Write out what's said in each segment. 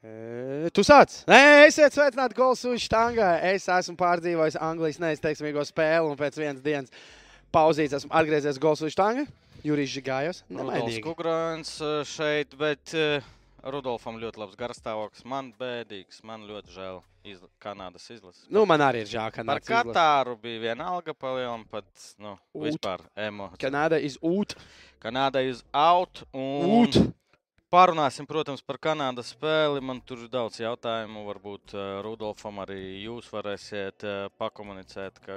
Tu sāc! Nē, esiet sveicināti Golsu štangā. Es esmu pārdzīvojis Anglijas neizteiksmīgo spēli un pēc vienas dienas pauzītes esmu atgriezies Golsu štangā. Jurijs Žigājos. Rudolfs Nemainīgi. Kukrāns eh, šeit, bet eh, Rudolfam ļoti labs garstāvoklis. Man bēdīgs, man ļoti žēl izla Kanādas izlases. Nu, man arī ir žēl, ka Par Katāru bija viena alga palielam, pat nu, Ūt. vispār emocijas. Kanāda iz ūt. Kanādai uz out. Un Ūt. Pārunāsim, protams, par Kanādas spēli. Man tur ir daudz jautājumu. Varbūt uh, Rudolfam arī jūs varēsiet uh, pakomunicēt ka,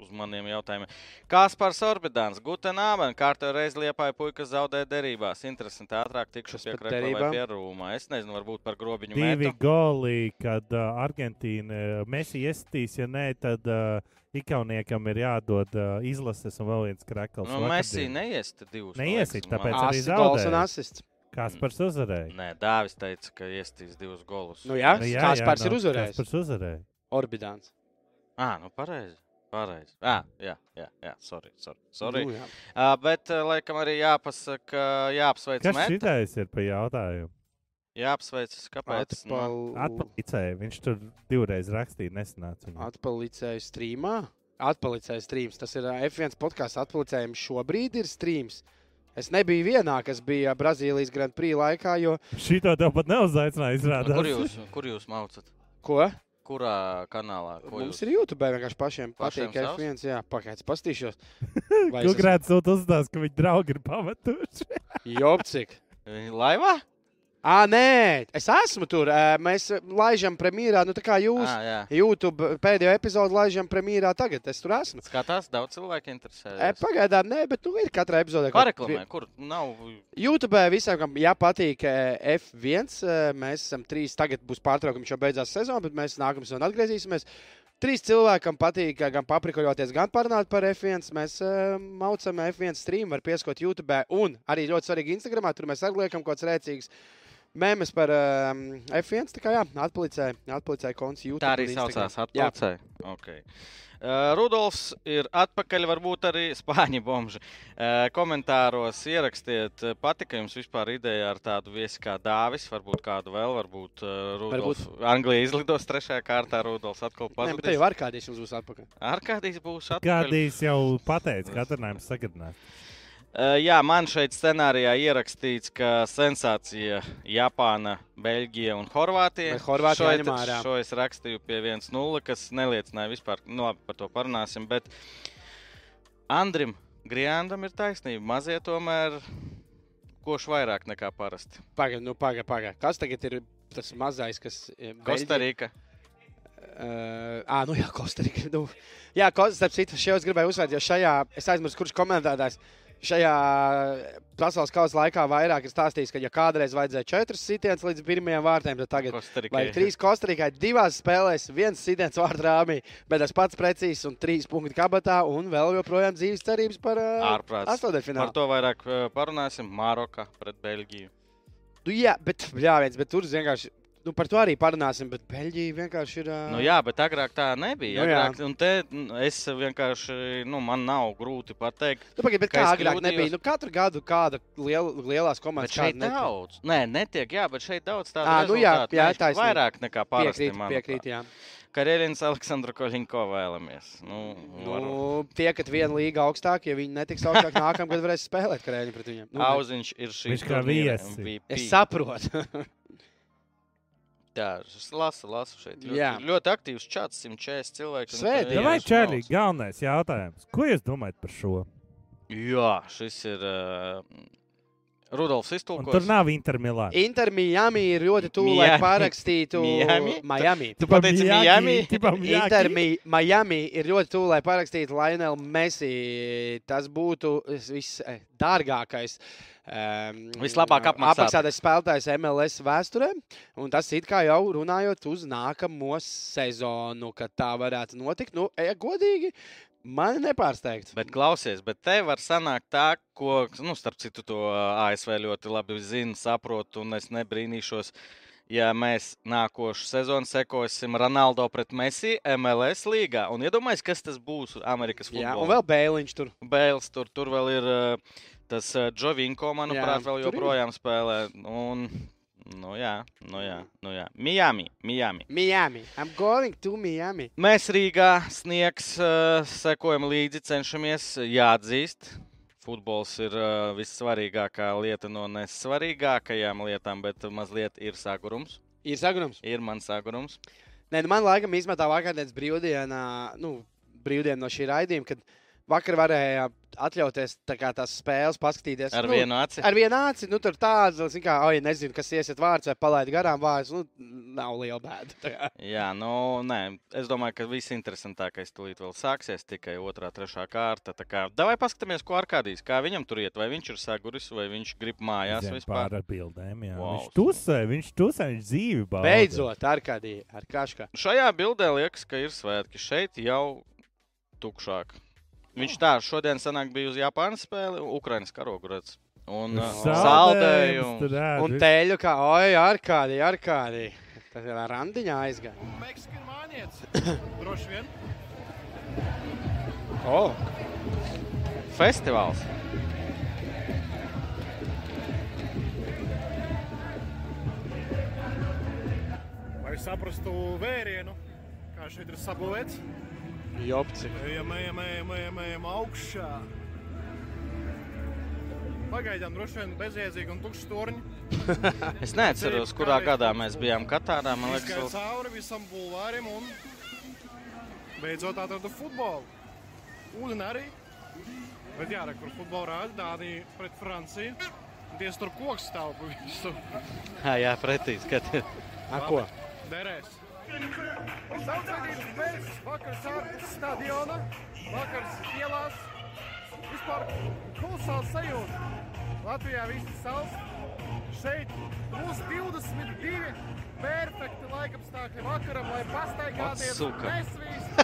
uz maniem jautājumiem. Kāspars Orbidāns, Guten Abend, kārtē reiz liepāja puikas zaudēja derībās. Interesanti, ātrāk tikšu Kas pie Krekla pie Rūmā. Es nezinu, varbūt par grobiņu Divi metu. goli, kad uh, Argentīna Messi iestīs, ja nē, tad uh, Ikauniekam ir jādod uh, izlases un vēl viens krekls. Nu, Messi neiesti divus. Neiesit, man tāpēc arī Asi gols un zaudēja. asists. Kaspars uzvarēja. Nē, Dāvis teica, ka iestīs divus golus. Nu jā, Nu, Kaspars ir nu, uzvarējis. Kaspars uzvarēja. Orbidāns. Ā, nu pareizi. Pareizi. Ah, jā, jā, jā, sorry. sorry, sorry. Nu, jā. Uh, bet, uh, laikam, arī jāpasaka, jāapsveic Kas Meta. šitais ir pa jautājumu? Jāapsveic, kāpēc. Nu, Atpal... Atpalicēja. Viņš tur divreiz rakstīja, nesanāca. viņam. Atpalicēja streamā. Atpalicēja streams. Tas ir ā, F1 podkāsts. Atpalicējums šobrīd ir streams. Es nebiju vienā, kas bija Brazīlijas Grand Prix laikā, jo. Šito tev pat neuzaicināja izrādāt. kur, jūs, kur jūs maucat? Ko? Kurā kanālā? Ko Mums jūs? ir YouTube vienkārši pašiem. Pašiem Patīk savs? F1. Jā, pagaidzi, pastīšos. Tu es uzstāst, ka viņi draugi ir pametuši. Jopcik. Viņi Laivā? Ā, nē, es esmu tur. Mēs laižam premjerā, nu tā kā jūs. Ah, jā. YouTube pēdējo epizodu laižam premjerā tagad. Es tur esmu. Skatās, daudz cilvēku interesē. E, pagaidām, nē, bet nu, ir katrā epizodē. kaut Pareklamē, kur nav. YouTube visiem, kam ja patīk eh, F1, eh, mēs esam trīs. Tagad būs pārtraukums, jau beidzās sezona, bet mēs nākamā sezonā atgriezīsimies. Trīs cilvēkam patīk gan paprikoļoties, gan parunāt par F1. Mēs uh, maucam F1 stream, var pieskot YouTube. Un arī ļoti svarīgi Instagram, tur mēs arī liekam kaut kāds rēcīgs. Mēmes par um, F1, tā kā jā, atpalicēja, atpalicēja konts YouTube. Tā arī saucās atpūtē. Okay. Uh, Rudolfs ir atpakaļ, varbūt arī spāņu bomži. Uh, komentāros ierakstiet, uh, patika jums vispār ideja ar tādu viesi kā Dāvis, varbūt kādu vēl, varbūt uh, Rudolfs. Varbūt... Anglija izlidos trešajā kārtā, Rudolfs atkal Nē, bet te pazudīs. jau ar kādiem mums būs atpakaļ. Ar kādīs būs atpakaļ? Gādījis jau pateica, ka atvainājums sagādinās. Uh, jā, man šeit scenārijā ierakstīts, ka sensācija Japāna, Beļģija un Horvātija. Bet Horvātija Šo jāņem it- ārā. Šo es rakstīju pie 1-0, kas neliecināja vispār. Nu, labi, par to parunāsim. Bet Andrim Grijandam ir taisnība. Mazie tomēr koši vairāk nekā parasti. Pagaid, nu, pagaid, pagaid. Kas tagad ir tas mazais, kas ir Kostarīka. Uh, ah, nu jā, Kostarika. Nu, jā, Kostarika, starp citu, šajā es gribēju uzsvērt, jo šajā, es aizmirsu, kurš komentētājs. Šajā pasaules kausa laikā vairāk ir stāstījis, ka, ja kādreiz vajadzēja četras sitienus līdz pirmajiem vārtiem, tad tagad Kostarikai. trīs Kostarikai, divās spēlēs, viens sitiens vārdu rāmī, bet tas pats precīzs un trīs punkti kabatā, un vēl joprojām dzīves cerības par Ārprāts. Par astotdaļfinālu. to vairāk parunāsim. Maroka pret Beļģiju. Nu, jā, bet, jā, viens, bet tur vienkārši, nu, par to arī parunāsim, bet Beļģija vienkārši ir. Uh, Nu, jā, bet agrāk tā nebija. Nu. Agrāk, un te es vienkārši, nu, man nav grūti pateikt. Nu, pagaid, kā agrāk kļūdījos. nebija? Nu, katru gadu kāda liela, lielās komandas šeit netiek. daudz. Nē, netiek, jā, bet šeit daudz tādu Ā, nu jā, jā, Nē, taisnība. Vairāk nekā parasti. Piekrīt, piekrīt, jā. Karēlins Aleksandru Koļinko vēlamies. Nu, varu. Nu, tie, ka viena līga augstāk, ja viņi netiks augstāk, nākamgad varēs spēlēt karēļi pret viņiem. Nu, Auziņš ir šī Viņš kā viesi. MVP. es saprotu. Es lasu, lasu šeit. Ļoti, Jā. ļoti aktīvs čats, 140 cilvēki. un Jā, vai Čārlī, galvenais jautājums. Ko jūs domājat par šo? Jā, šis ir uh, Rudolfs Un iztulkos. tur nav Intermilāna. Inter Miami ir ļoti tuvu, lai Miami. parakstītu Miami? Miami. Tu pateici Miami? Inter Mi- Miami ir ļoti tuvu, lai parakstītu Lionel Messi. Tas būtu visdārgākais. Um, Vislabāk apmaksātais. spēlētājs MLS vēsturē. Un tas ir kā jau runājot uz nākamo sezonu, kad tā varētu notikt. Nu, e, godīgi, man nepārsteigts. Bet klausies, bet te var sanākt tā, ko, nu, starp citu, to ASV ļoti labi zina, saprot, un es nebrīnīšos. Ja mēs nākošu sezonu sekosim Ronaldo pret Messi MLS līgā, un iedomājieties, kas tas būs Amerikas Jā, futbolā. un vēl Bēliņš tur. Bēls tur, tur vēl ir uh, tas uh, Džovinko, manuprāt, Jā, vēl tur ir. joprojām spēlē. Un, Nu jā, nu jā, nu jā. Miami, Miami. Miami. I'm going to Miami. Mēs Rīgā sniegs, uh, sekojam līdzi, cenšamies jāatzīst. Futbols ir uh, vissvarīgākā lieta no nesvarīgākajām lietām, bet mazliet ir sagurums. Ir sagrums. Ir mans sagurums. Nē, nu man laikam izmetā vakardienas brīvdienā, nu, brīvdiena no šī raidījuma, kad vakar varēja atļauties tā tās spēles, paskatīties. Ar nu, vienu aci. Ar vienu aci, nu, tur tāds, zin kā, oi, nezinu, kas iesiet vārds vai palaid garām vārds. Nu, nav liela bēda. Jā, nu, nē, es domāju, ka viss interesantākais tūlīt vēl sāksies, tikai otrā, trešā kārta. Tā kā, davai paskatāmies, ko Arkādijs, kā viņam tur iet, vai viņš ir saguris, vai viņš grib mājās Zem vispār. Pār ar bildēm, jā. Wow, Viņš tusē, viņš tusē, viņš dzīvi bauda. Beidzot, ar kādī, ar kraškā. Šajā bildē liekas, ka ir svētki. Šeit jau tukšāk. Viņš tā šodien sanāk bija uz Japānas spēli, Ukrainas karogu redz. Un uh, tur saldējums. ēd, Un teļu kā, oi, ar kādī, ar kādī. Tas ir randiņā aizgāja. Meksikas mānietis. Droši vien. Oh. Festivāls. Lai saprastu vērienu, kā šeit ir sabūvēts. Jopci. Ejam, ejam, ejam, ejam, ejam augšā. Pagaidām droši vien bezjēdzīgi un tukšs torņi. Es neatceros, kurā gadā mēs bijām Katārā. Man liekas, vēl... cauri visam bulvārim un beidzot atradu futbolu. Ūdeni arī. Bet jā, re, kur futbolu rāda Dānija pret Franciju. Tieši tur koks stāv pa visu. Jā, jā pretī skaties. A, ko? Derēs. Saucamības bez vakars ārpus stadiona, vakars ielās. Vispār kolosāls sajūta. Latvijā viss sals. Šeit plus 22 perfekti laikapstākļi vakaram, lai pastaigāties, nesvīst,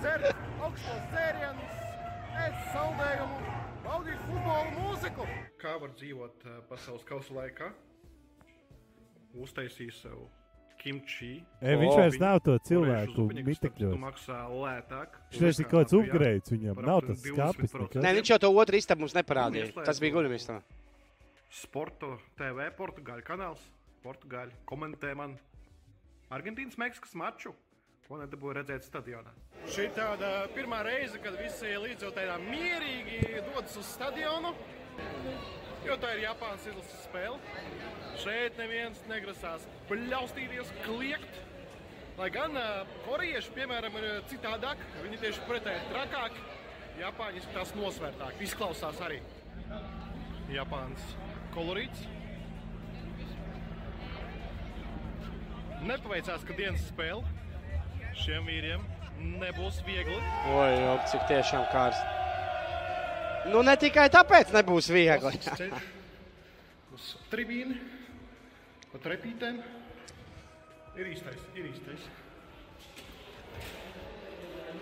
dzert augstos dzērienus, ēst saldējumu, baudīt futbolu mūziku. Kā var dzīvot uh, pasaules kausa laikā? Uztaisīju sev kimči. E, viņš vairs nav to cilvēku mitekļos. maksā lētāk. Viņš vairs ir kaut kāds upgrades viņam. Nav tas skāpis 20%. nekas. Nē, viņš jau to otru istabu mums neparādīja. Tas bija guļamistabā. Sporta TV, Portugāļu kanāls. Portugāļi komentē man Argentīnas Meksikas maču. Ko nedabūju redzēt stadionā. Šī ir tāda pirmā reize, kad visi līdzjūtēji mierīgi dodas uz stadionu. Jo tā ir Japānas izlases spēle. Šeit neviens negrasās bļaustīties, kliegt. Lai gan uh, korejieši, piemēram, ir citādāk, viņi tieši pretēji trakāki. Japāņi izskatās nosvērtāk, izklausās arī. Japāns kolorīts. Nepaveicās, ka dienas spēle šiem vīriem nebūs viegli. Oi, jop, cik tiešām kārsti. Nu, ne tikai tāpēc nebūs viegli. Ceļš uz tribīni, pa trepītēm. Ir īstais, ir īstais.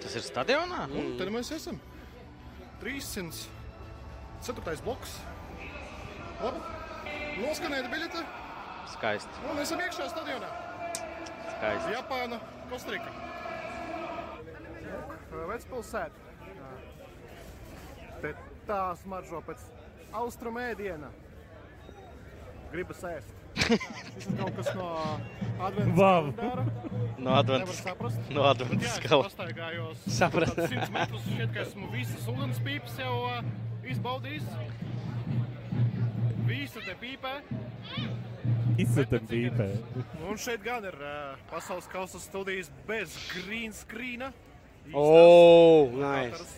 Tas ir stadionā? Un tad mēs esam 300. Ceturtais bloks. Labi. Noskanēta biļete Skaisti. un esam iekšā stadionā. skaisti. Japāna, Kostarika. Vecpilsēta. Te tā smaržo pēc austrumu ēdiena. Gribas ēst. Tas ir kaut kas no adventas Wow. kalendāra. No Nevar Adventas. saprast. No Bet Adventas jā, es skala. pastaigājos Saprat. kādus 100 metrus. Šķiet, ka esmu visas ūdens pīpes jau uh, izbaudījis. Visa te pīpē. Izsaka pīpē. Un šeit gan ir uh, pasaules kausa studijas bez green screena. Oh, Īstās nice. dators.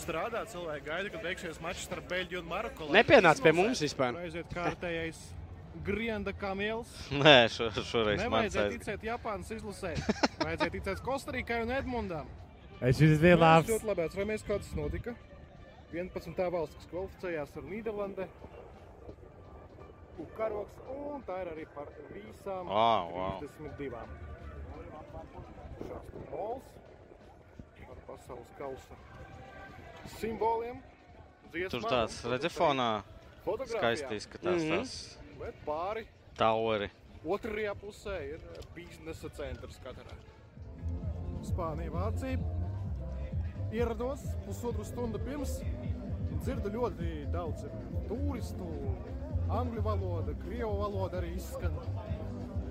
Strādā cilvēki, gaida, kad beigsies mačs starp Beļģiju un Maroku. Nepienāc pie mums vispār. Aiziet kārtējais Grienda kamiels. Nē, šo, šoreiz man Nevajadzēja ticēt Japānas izlasē. Vajadzēja ticēt Kostarikai un Edmundam. Es šis bija labs. ļoti labi atceramies, kā tas notika. 11. valsts, kas kvalificējās ar Nīderlandi. Karoks, un tā ir arī par visām Ā, wow. 32. Šāds mols ar pasaules kausa simboliem. Tur tāds redzefonā skaisti izskatās Mhm. tās Bet pāri toweri. Otrajā pusē ir biznesa centrs katrā. Spānija, Vācija. Ierados pusotru stundu pirms. Dzirdu ļoti daudz ir turistu, angļu valoda, krievu valoda arī izskan.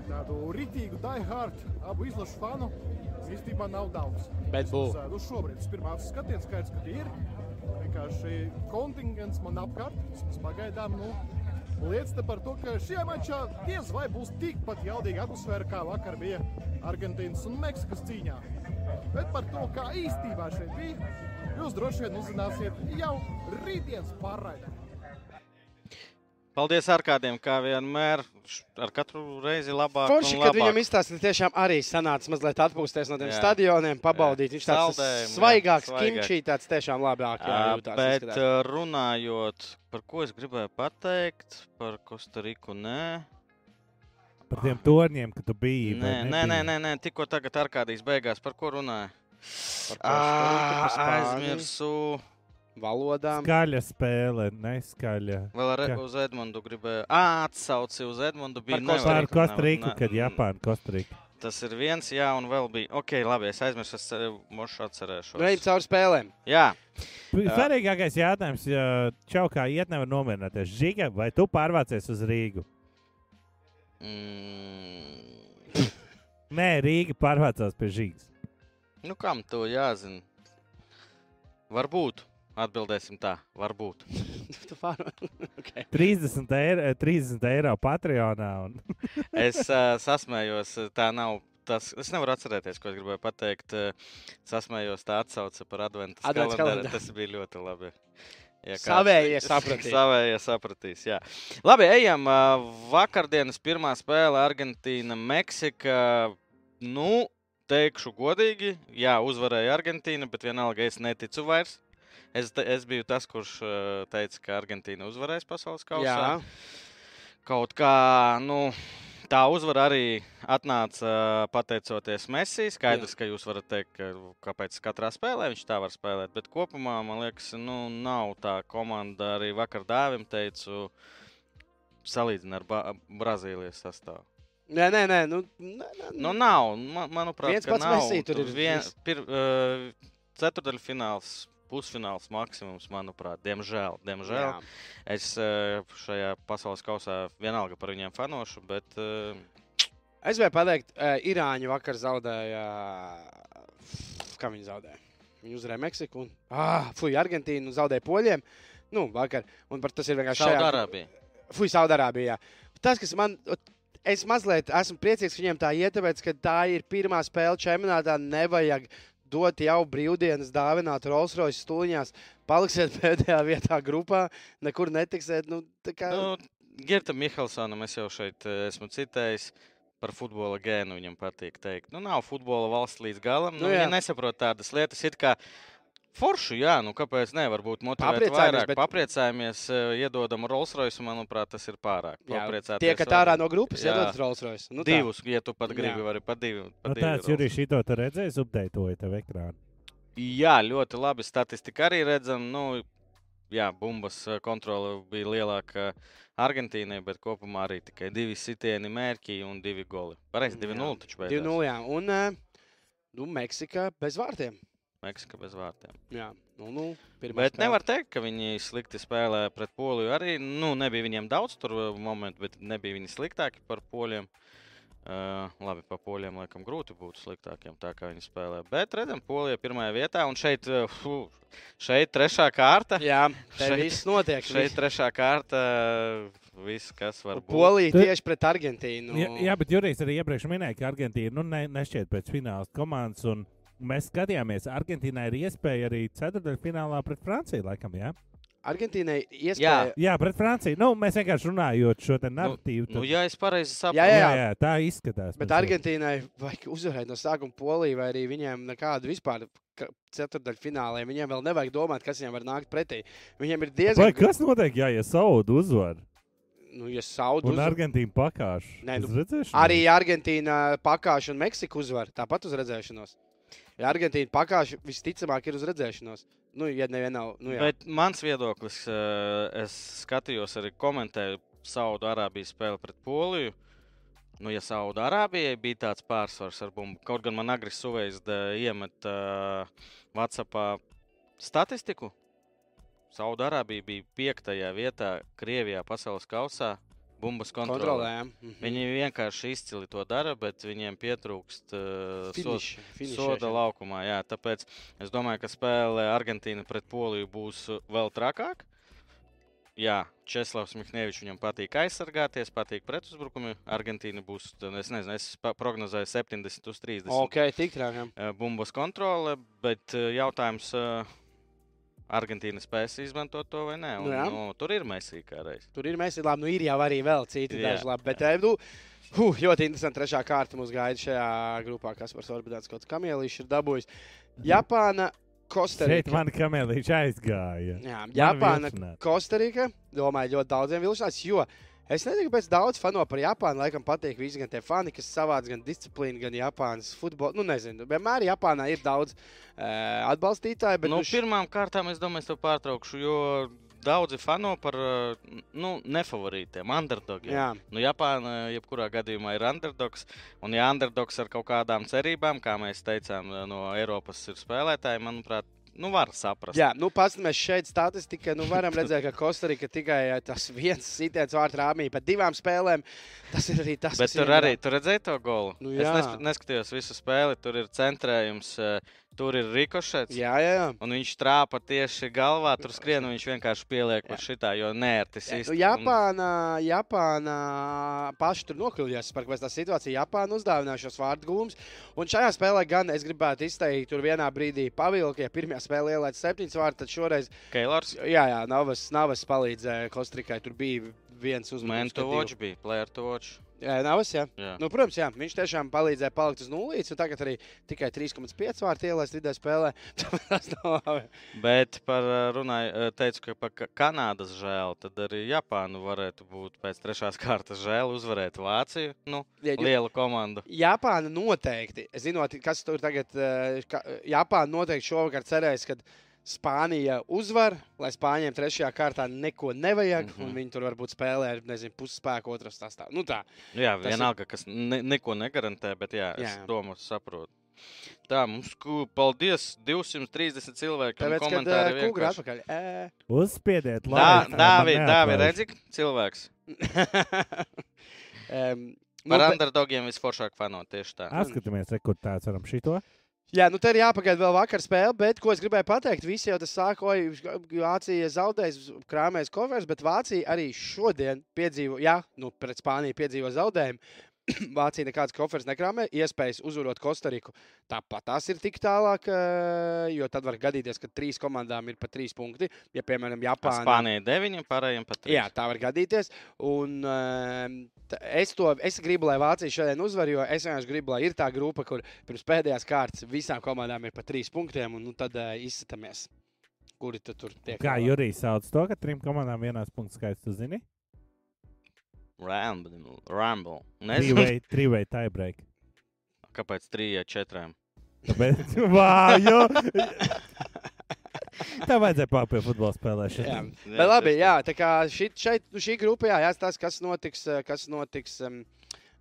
Tādu ritīgu, diehard, abu izlašu fanu īstenībā nav daudz. Bet būs. Uz šobrīd tas pirmā skatiens skaits, kad ir. Vienkārši kontingents man apkārt, pagaidām. Nu, Liecina par to, ka šajā mačā diez vai būs tikpat jaudīga atmosfēra, kā vakar bija Argentīnas un Meksikas cīņā. Bet par to, kā īstenībā šeit bija, jūs droši vien uzzināsiet jau rītdienas pārraidē. Paldies ārkādiem, kā vienmēr. Ar katru reizi labāk. Forši, un kad labāk. viņam izstāstīja, tiešām arī sanāca mazliet atpūsties no tiem Jā. stadioniem, pabaudīt. Viņš tāds Saldējumi, jā, svaigāks, svaigāk. kimčī, tāds tiešām labāk. Jā, jūtās, Bet izskatās. ā, runājot, par ko es gribēju pateikt, par Kostariku, nē. Par tiem torņiem, ka tu biji. Nē, nē, nē, nē, nē. tikko tagad ar kādīs beigās, par ko runāja? Par par Spāniju, Aizmirsu. Valodām. Skaļa spēle, neskaļa. Vēl ar, uz Edmundu gribēju. Ā, atsauci uz Edmundu. Bija Par ne- kad Japāna Kostrika. Tas ir viens, jā, un vēl bija. Ok, labi, es aizmirsu, es eh, mošu atcerēšos. Reizes caur spēlēm. Jā, Svarīgākais jautājums, ja čau kā iet, nevar nomierināties. Žiga, vai tu pārvācies uz Rīgu? mm, Nē, Rīga pārvācās pie Žigas. nu kam to jāzina? Varbūt. Atbildēsim tā, varbūt. Okay. 30 eiro, 30 eiro Patreonā. Un... Es uh, sasmējos, eh, tā nav. Tas, es nevaru atcerēties, ko es gribēju pateikt. eh, Sasmējos, tā atsauce par adventu kalendāru. Tas bija ļoti labi. Ja kāds- Savējie sapratīs. Savējie sapratīs, jā. Labi, ejam. Vakardienas pirmā spēle Argentīna, Meksika. Nu, teikšu godīgi, jā, uzvarēja Argentīna, bet vienalga es neticu vairs. Es, es biju tas, kurš ā, teica, ka Argentīna uzvarēs pasaules kausā Jā, kaut kā, nu, tā uzvara arī atnāca pateicoties Messi. Skaidrs, ka jūs varat teikt, kāpēc katrā spēlē viņš tā var spēlēt, bet kopumā man liekas, nu, nav tā komanda. Arī vakar dāvim teicu, salīdzina ar Ba- Brazīlijas sastāvu. nē, nē, nē. Nu, nē, nē, Nu, nav, man, manuprāt, Viens pats nav. Messi tur ir vien, pir, uh, ceturdaļfināls, pusfināls maksimums, manuprāt, diemžēl. diemžēl. jā. Es eh, šajā pasaules kausā vienalga par viņiem fanošu, bet eh, Es gribēju pateikt, uh, Irāņi vakar zaudēja. Kā viņi zaudēja? Viņi uzvarēja Meksiku un ah, fuj, Argentīnu zaudēja Poļiem. Nu, vakar. Un par tas ir vienkārši Saudārābija. Fui, Saudārābijā. Tas, kas man. Es mazliet esmu priecīgs, ka viņiem tā iet, tāpēc, ka tā ir pirmā spēle čempionātā. Nevajag dot jau brīvdienas, dāvināt Rolls Royce stūņās. Paliksiet pēdējā vietā grupā, nekur netiksiet. Nu, kā, Nu, Girtam Mihelsonam es jau šeit eh, esmu citējis. Par futbola gēnu viņam patīk teikt. Nu, nav futbola valsts līdz galam. Nu, Nu, viņi nesaprot tādas lietas. It kā foršu, jā, nu kāpēc ne? Varbūt motivēt Papriecājamies, vairāk. bet- Papriecājamies, eh, iedodam Rolls Royce. Manuprāt, tas ir pārāk. jā, Papriecāties tiekat var- ārā no grupas, Jā. iedod Rolls Royce. Nu, tā. Divus, ja tu pat gribi, Jā. vari pat divi. Pat Nu, divi tāds Jurijs šito tu redzēji, updeitoja tev ekrānu. Jā, ļoti labi. Statistika arī redzama. Nu, jā, bumbas eh, kontrole bija lielāka Argentīnai, bet kopumā arī tikai divi sitieni mērķi un divi goli. Pareizi, 2-0 taču beidzās. 2-0. jā. Un eh, nu, Meksika bez vārtiem. Meksika bez vārtiem. Jā, nu, nu, pirmā Bet spēle. nevar teikt, ka viņi slikti spēlē pret Poliju. Arī nu, nebija viņiem daudz tur eh, momentu, bet nebija viņi sliktāki par poļiem. Uh, labi, par poļiem laikam grūti būtu sliktākiem, tā kā viņi spēlē. Bet redzam, Polija pirmajā vietā un šeit, uh, šeit trešā kārta. Jā, tā Šeit- viss notiek. Šeit trešā kārta, viss, kas var būt. Polija tieši pret Argentīnu. Jā, jā, bet Jurijs arī iepriekš minēja, ka Argentīna nu, ne, nešķiet pēc fināla komandas. un Mēs skatījāmies, Argentīnai ir iespēja arī ceturdaļfinālā pret Franciju. Laikam, jā? Argentīnai iespēja. jā, pret Franciju. Nu, mēs vienkārši runājot šo te narratīvu. Nu, tad- ja es pareizi saprotu, Jā, jā, jā, tā izskatās. Bet Argentīnai vajag uzvarēt no sākuma Poliju, vai arī viņiem nekādu vispār ka- ceturdaļu finālē. Viņiem vēl nevajag domāt, kas viņiem var nākt pretī. Viņiem ir diezgan. Vai kas notiek, ja, ja Saudu uzvar Nu, ja Saudu un uz... Argentīna pakāš? Nē, nu? Arī Argentīna pakāpja un Meksika uzvar. Tāpat uz redzēšanos. Ja Argentīna pakāpja, visticamāk, ir uz redzēšanos. Nu, ja nevienā, nu, jā. Bet mans viedoklis, eh, es skatījos arī komentēju Saudārābijas spēli pret Poliju. Nu, ja Saudārābijai bija tāds pārsvars ar bumbu, kaut gan man agresīvs suveids iemet uh, Whatsappā statistiku. Saudārābija bija piektajā vietā Krievijā pasaules kausā. Bumbas kontrolē. Kontrolējām. Viņi vienkārši izcili to dara, bet viņiem pietrūkst uh, Finiš, soda, finišēšana. soda laukumā. Jā, tāpēc es domāju, ka spēle Argentīna pret Poliju būs uh, vēl trakāka. Jā, Česlavs Miknevičs viņam patīk aizsargāties, patīk pretuzbrukumi. Argentīna būs, t- es nezinu, es prognozēju 70 uz 30. Ok, tik trākām. uh, bumbas kontrole, bet jautājums, uh, Argentīna spēs izmantot to vai nē. Un, Nu jā. nu, tur ir Messi kā reiz. Tur ir mēs, labi, nu ir jau arī vēl citi Jā. daži labi. Bet, eh, nu, huh, ļoti interesanti. Trešā kārta mums gaida šajā grupā, kas par Orbidāns kaut kamielis ir dabūjis. Japāna, Šeit Kostarika. man kamelīši aizgāja. Jā, Japāna. Kostarika. Domāju, ļoti daudziem vilšanās, jo es nezinu, kāpēc daudz fano par Japānu. Laikam patīk visi gan tie fani, kas savāc gan disciplīnu, gan Japānas futbolu. Nu, nezinu, vienmēr Japānā ir daudz uh, atbalstītāju, nu, nu, š- pirmām kārtām es domāju, es to pārtraukšu, jo daudzi fano par uh, nu, nefavorītiem, underdogiem. Jā. Nu, Japāna jebkurā gadījumā ir underdogs. Un, ja underdogs ar kaut kādām cerībām, kā mēs teicām, eh, no Eiropas ir spēlētāji, manuprāt, nu, var saprast. Jā, nu, paskatāmies šeit statistika. Nu, varam redzēt, ka Kostarika tikai tas viens sitiens vārtu rāmī pēc divām spēlēm. Tas ir arī tas, Bet kas tur viņam arī tur redzēja to golu. Nu, es jā. nes, neskatījos visu spēli. Tur ir centrējums, eh, tur ir rikošets. Jā, jā, jā. Un viņš trāpa tieši galvā, tur skrien, un viņš vienkārši pieliek uz šitā, jo nērti. Nu, Japāna, Japāna paši tur nokļuvās par kādu situāciju. Japāna uzdāvināja šos vārdu gūmus. Un šajā spēlē gan es gribētu izteikt, tur vienā brīdī pavilka, ja pirmā spēlē ielaiž septiņus vārdus, tad šoreiz, Keilors, jā, jā Navas, Navas palīdzēja Kostrikai. Tur bija viens Man uzmanības to watch bija, player to watch. Navas, jā. Jā. Nu, protams, jā, viņš tiešām palīdzēja palikt uz nulles, un tagad arī tikai 3,5 vārtu ielaist vidē spēlē. Tas nav labi. Bet par runāju, teicu, ka par Ka- Kanādas žēl, tad arī Japānu varētu būt pēc trešās kārtas žēl uzvarēt Vāciju. Nu, Jā, lielu komandu. Japāna noteikti, zinot, kas tur tagad, Japāna noteikti šovakar cerēs, ka Spānija uzvar, lai Spāņiem trešajā kārtā neko nevajag, mm Mhm. -hmm. un viņi tur varbūt spēlē ar, pusspēku otru sastāvu. Nu tā, Jā, Tas ir- vienalga, kas ne, neko negarantē, bet jā, es Jā. domu saprotu. Tā, mums, paldies, 230 cilvēki. un tāpēc, kad komentāri uh, kungra vienkārši. atpakaļ. Ē. Uzspiediet, Dā, laiku, Dāvi, man Dāvi, neatlaiž. redzi, cilvēks. um, nu, Par bet- underdogiem visforšāk fanot tieši tā. Apskatāmies, re, kur tāds varam šito. Jā, nu te ir jāpagaida vēl vakar spēle, bet ko es gribēju pateikt, visi jau tas sāka, oi, Vācija zaudēs, krāmēs covers, bet Vācija arī šodien piedzīvo, jā, nu pret Spāniju piedzīvo zaudējumu. Vācija nekādas koferes nekrāmē, iespējas uzvarot Kostariku. Tāpat tās ir tik tālāk, eh, jo tad var gadīties, ka trīs komandām ir pa trīs punkti. Ja, piemēram, Japāna. Spānija 9, pārējiem pat 3. Jā, tā var gadīties. Un, t- es, to, es gribu, lai Vācija šodien uzvar, jo es vienkārši gribu, lai ir tā grupa, kur pirms pēdējās kārtas visām komandām ir pa trīs punktiem, un nu, tad uh, izsatamies, kuri tu tur tiek. Kā. Jurijs sauc to, ka trim komandām vienās punktu skaits, tu zini? Ramble. Ramble. Nezinu, Trīvei, tiebreak. kāpēc 3, 4. Tāpēc, vāju! Tā vajadzēja pie futbola Jā. spēlēšanas. Bet labi, jā, tā kā šī, šeit, šī grupa, jā, jāstāsta, kas notiks, kas notiks um,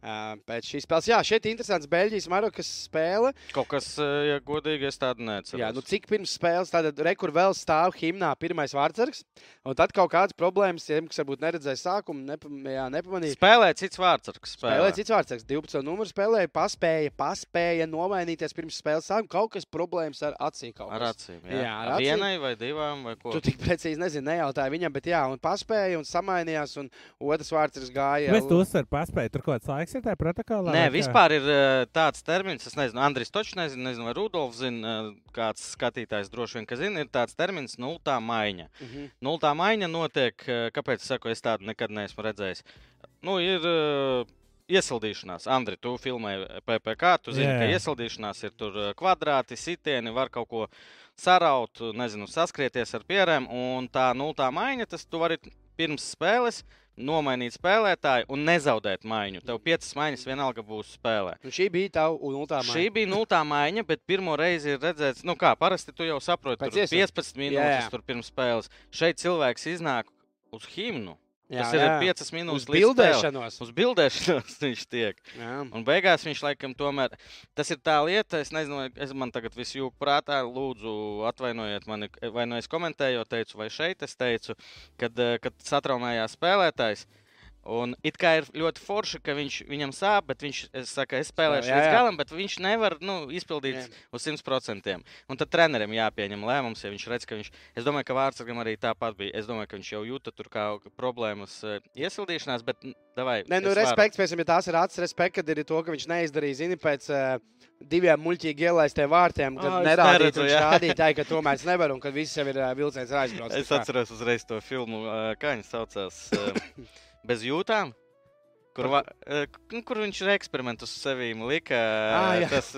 pēc šīs spēles. Jā, šeit ir interesants Beļģijas Marokas spēle. Kaut kas, ja godīgi, es tādu neceru. Jā, nu cik pirms spēles, tad rekur vēl stāv himnā pirmais vārdsargs, un tad kaut kādas problēmas, tiem, kas varbūt neredzēja sākumu, nepa, jā, nepamanīja. Spēlē cits vārds, kas spēlē. Spēlēja cits vārdsargs, 12 numuru spēlēja, paspēja, paspēja nomainīties pirms spēles sākuma. Kaut kas problēmas ar acīm. Ar acīm. Jā, Jā, ar acīm. vienai vai divām vai ko. Tu tik precīzi nezini, nejautāji viņam, bet jā, un paspēja un samainījās, un otrs vārdsargs gāja. Mēs to uzsveram, paspēju. Tur kaut kāds laiks ir tajā protokolā. Nē, vispār ir eh, tāds termins, es nezinu, Andris Točs nezinu, nezinu vai Rudolfs zina, eh, kāds skatītājs droši vien, ka zina, ir tāds termins nultā maiņa. Mhm. Nultā maiņa notiek, eh, kāpēc es saku, es tādu nekad neesmu redzējis. Nu, ir iesildīšanās. Andri, tu filmēji PPC, tu zini, Jā. ka iesildīšanās ir tur kvadrāti, sitieni, var kaut ko saraut, nezinu, saskrieties ar pierēm, un tā nultā maiņa, tas tu vari pirms spēles nomainīt spēlētāju un nezaudēt maiņu. Tev piecas maiņas vienalga būs spēlē. Un šī bija tā nultā Šī maiņa. bija nultā maiņa, bet pirmo reizi ir redzēts, nu kā parasti tu jau saproti, tur iesaules. 15 minūtes jā. tur pirms spēles. Šeit cilvēks iznāk uz himnu. Jā, Tas ir jā. 5 Uz minūtes līdz bildēšanos. Uz bildēšanos viņš tiek. Jā. Un beigās viņš laikam tomēr. Tas ir tā lieta, es nezinu, es man tagad visu jūku prātā. Lūdzu, atvainojiet mani, vai nu es komentēju, teicu, vai šeit es teicu, kad, eh, kad satraumējās spēlētājs. Un it kā ir ļoti forši, ka viņš, viņam sāp, bet viņš es saku, es spēlēšu Jā, līdz jā. galam, bet viņš nevar nu, izpildīt Jā. uz 100%. Un tad trenerim jāpieņem lēmums, ja viņš redz, ka viņš. Es domāju, ka Vārtsargam arī tāpat bija. Es domāju, ka viņš jau jūta tur kā problēmas eh, iesildīšanās, bet davai. Nē, nu, respekts, pēc tam, ja tās ir acis, respekts, kad ir to, ka viņš neizdarīja, zini, pēc uh, diviem muļķīgi ielaistiem vārtiem, kad es nerādīja jā. rādītāji, ka tomēr es nevaru un kad viss jau ir uh, vilciens aizbraucis. Es atceros uzreiz to filmu, ā, kā viņa saucās. ā, Bez jūtām. Kur, va, k- nu, kur viņš ir eksperimentus uz sevi lika. Ā, jā. tas,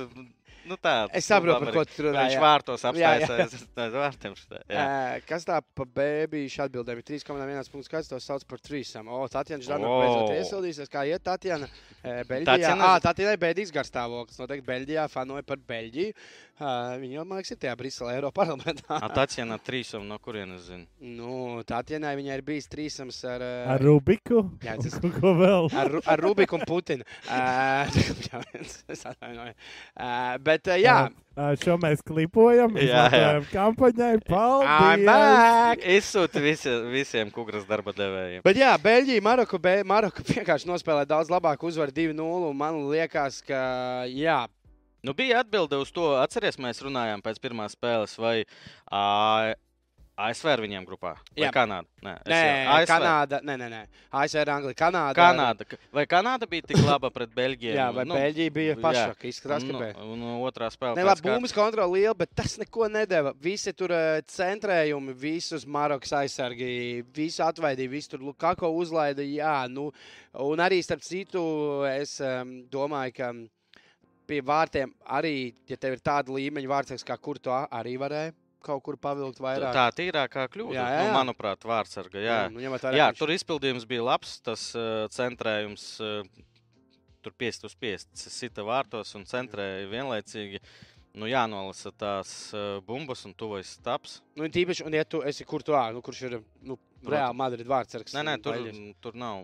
nu, tā, Es saprotu, par ko tu runā. Viņš vārtos Jā, jā. apstājas aiz vārtiem. Ē, Kas tā pa bēbīšu atbildēm ir 3,1 punkts? Kāds to sauc par trīsam? O, Tatjana Ždanoka O. beidzot iesildīsies. Kā iet Tatjana? Ē, Beļģijā. Tatjana- Ā, Tatjanai bēdīgs garstāvoklis. Noteikti Beļģijā fanoja par Beļģiju. Viņa man liekas, ir tajā Briselē, Eiroparlamentā. Tatjana trīsam, no kurienes zina. Nu, Tatjanai viņai ir bijis trīsams ar... Ar Rubiku? Jā, tas- Ko- Ko vēl? Ar, ar Rubiku un Putinu. Uh, es atvainojos. Uh, bet, uh, jā, Ā, Šo mēs klipojam. Jā, jā. izmantojam Kampaņai. I'm Paldies! back! Izsūti visi, visiem kugras darba devējiem. Bet, jā, Beļģija, Maroka, Be Maroka vienkārši nospēlēja daudz labāk, uzvar 2-0. un Man liekas, ka, jā, Nu, bija atbilde uz to, atcerieties, mēs runājām pēc pirmās spēles, vai ā, ASV ar viņiem grupā, vai Jā. Kanāda. Nē, es nē, jau- ASV. Kanāda, nē, nē, nē, ASV ir Anglija, Kanāda. Kanāda. Ka- Vai Kanāda bija tik laba pret Beļģiju? Jā, vai nu, Beļģija bija pašāk, izskatās, ka nu, bija. un otrā spēlē. Ne, labi, bumbas kontrole liela, bet tas neko nedēva. Visi tur centrējumi, visus Marokas aizsargi, visu atvaidīja, visu tur Lukaku uzlaida. Jā, nu, un arī starp citu, es um, domāju, ka pie vārtiem arī, ja tev ir tāda līmeņa vārds, kā kur tu arī varēji kaut kur pavilkt vairāk. Tā tīrākā kļūda, Jā, jā, nu, jā. manuprāt, vārdsarga. Jā, nu, jā ka viņš- tur izpildījums bija labs, tas uh, centrējums. Uh, Tur 5 uz 5 sita vārtos un centrēja vienlaicīgi. Nu, jānolasa tās uh, bumbas un tuvojas taps. Nu, tīpaši, un ja tu esi kur tu ārā, nu, kurš ir nu, reāli Madrid vārdsargs. Nē, nē, nu, tur, tur nav.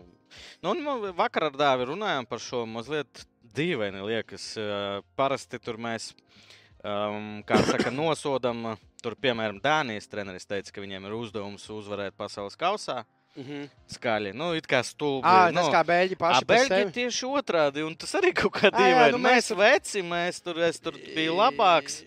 Nu, un man vakar ar dāvi runājām par šo mazliet dīvaini liekas. Parasti tur mēs, um, kā saka, nosodam. Tur, piemēram, Dānijas treneris teica, ka viņiem ir uzdevums uzvarēt pasaules kausā. Mhm. Skaļi, nu, it kā stulbi. Ā, nu, tas kā Beļģi paši par Beļģi tieši otrādi, un tas arī kaut kā jā, dīvaini. nu, mēs mēs- veci, mēs tur, es tur biju labāks.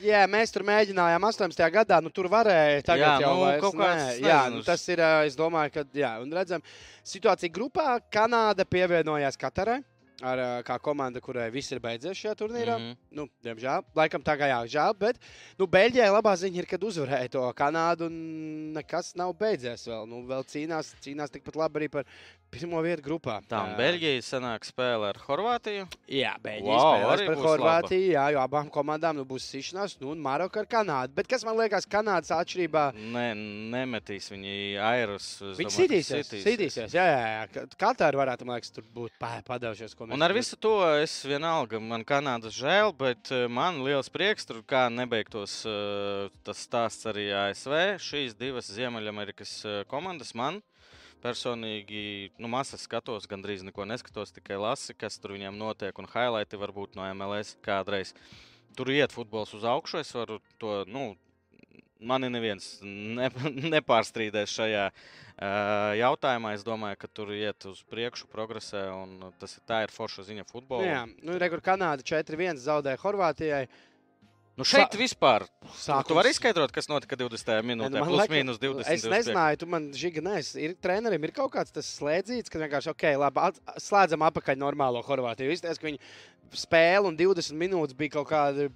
Jā, mēs tur mēģinājām 18. gadā, nu tur varēja. Tagad Jā, jau nu, vairs kaut nē. kāds, Jā, nezinu, nu, tas ir, es domāju, ka, jā, un redzam, situācija grupā Kanāda pievienojās Katarai. Ar, kā komanda, kurai viss ir beidzies šajā turnīrā. Mm. -hmm. Nu, diemžēl, laikam tā kā jā, žēl. Bet nu, Beļģijai labā ziņa ir, kad uzvarēja to Kanādu. un Nekas nav beidzies vēl. Nu, vēl cīnās, cīnās tikpat labi arī par pirmo vietu grupā. Tā, Ā, Beļģija sanāk spēle ar Horvātiju. Jā, Beļģija Wow, spēlēs par Horvātiju. Jā, jo abām komandām nu, būs sišanās, nu, un Maroka ar Kanādu. Bet kas man liekas, Kanādas atšķirībā? Ne, nemetīs viņi airus. Viņi ka sitīsies. sitīsies. Jā, jā, jā. Katāra varētu, man liekas, tur būt pa- padevušies. Un ar visu to es vienalga, man Kanādas žēl, bet man liels prieks, tur kā nebeigtos tas stāsts arī ASV. Šīs divas Ziemeļamerikas komandas man personīgi, nu, masas skatos, gandrīz neko neskatos, tikai lasu, kas tur viņiem notiek, un highlighti varbūt no MLS kādreiz. Tur iet futbols uz augšu, es varu to, nu, mani neviens ne, nepārstrīdēs šajā uh, jautājumā. Es domāju, ka tur iet uz priekšu, progresē, un tas ir, tā ir forša ziņa Nu, futbolā. jā, nu, Rekur Kanāda 4-1 zaudēja Horvātijai. Nu šeit Sa- vispār. Sākums- Tu vari izskaidrot, kas notika 20. Nē, minūtē, nu, man plus liekas, mīnus 20. Es nezināju, tu man žiga nes. Ir trenerim ir kaut kāds tas slēdzīts, ka vienkārši, ok, labi, at, slēdzam apakaļ normālo Horvātiju. Izties, ka viņi spēle un 20 minūtes bija kaut kāda,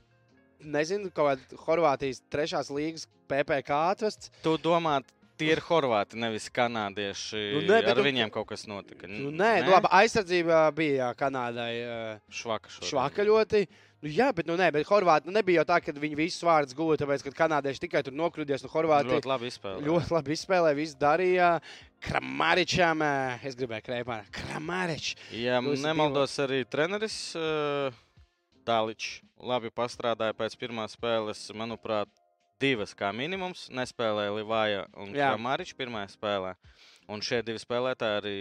nezinu, kaut kāda Horvātijas trešās līgas PPK atvests. Tu domā, tie ir horvāti, nevis kanādieši. Nu, nē, Ar tu- viņiem kaut kas notika. Nu, nē, nu, labi, aizsardzībā bija jā, Kanādai. ā, Švaka šodien. Švaka ļoti. Nu, jā, bet, nu, nē, bet Horvāti nu, nebija jau tā, ka viņi visus vārdus guva, tāpēc, ka kanādieši tikai tur nokļūdies no Horvātijas. Ļoti labi izspēlēja. Ļoti labi izspēlēja, viss darīja. Kramaričam, ā, es gribēju krēpāt, Kramaričs. Ja nemaldos, arī treneris uh, Dāličs labi pastrādāja pēc pirmās spēles. Manuprāt, divas kā minimums. Nespēlēja Livāja un. Kramaričs pirmajā spēlē. Un šie divi spēlētāji arī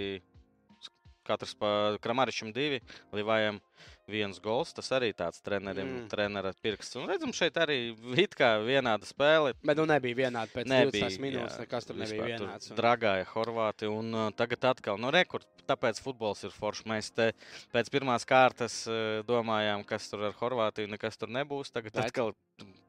katrs pa Kramaričam divi, Livājam viens gols. Tas arī tāds trenerim, Mm. trenera pirksts. Un redzam, šeit arī it kā vienāda spēle. Bet nu nebija vienādi pēc Nebija 20 minūtes. jā, Nekas tur nebija vienāds. un- Dragāja Horvāti un uh, tagad atkal, nu, rekord. Tāpēc futbols ir foršs. Mēs te pēc pirmās kārtas uh, domājām, kas tur ar Horvātiju nekas tur nebūs. Tagad Bet- atkal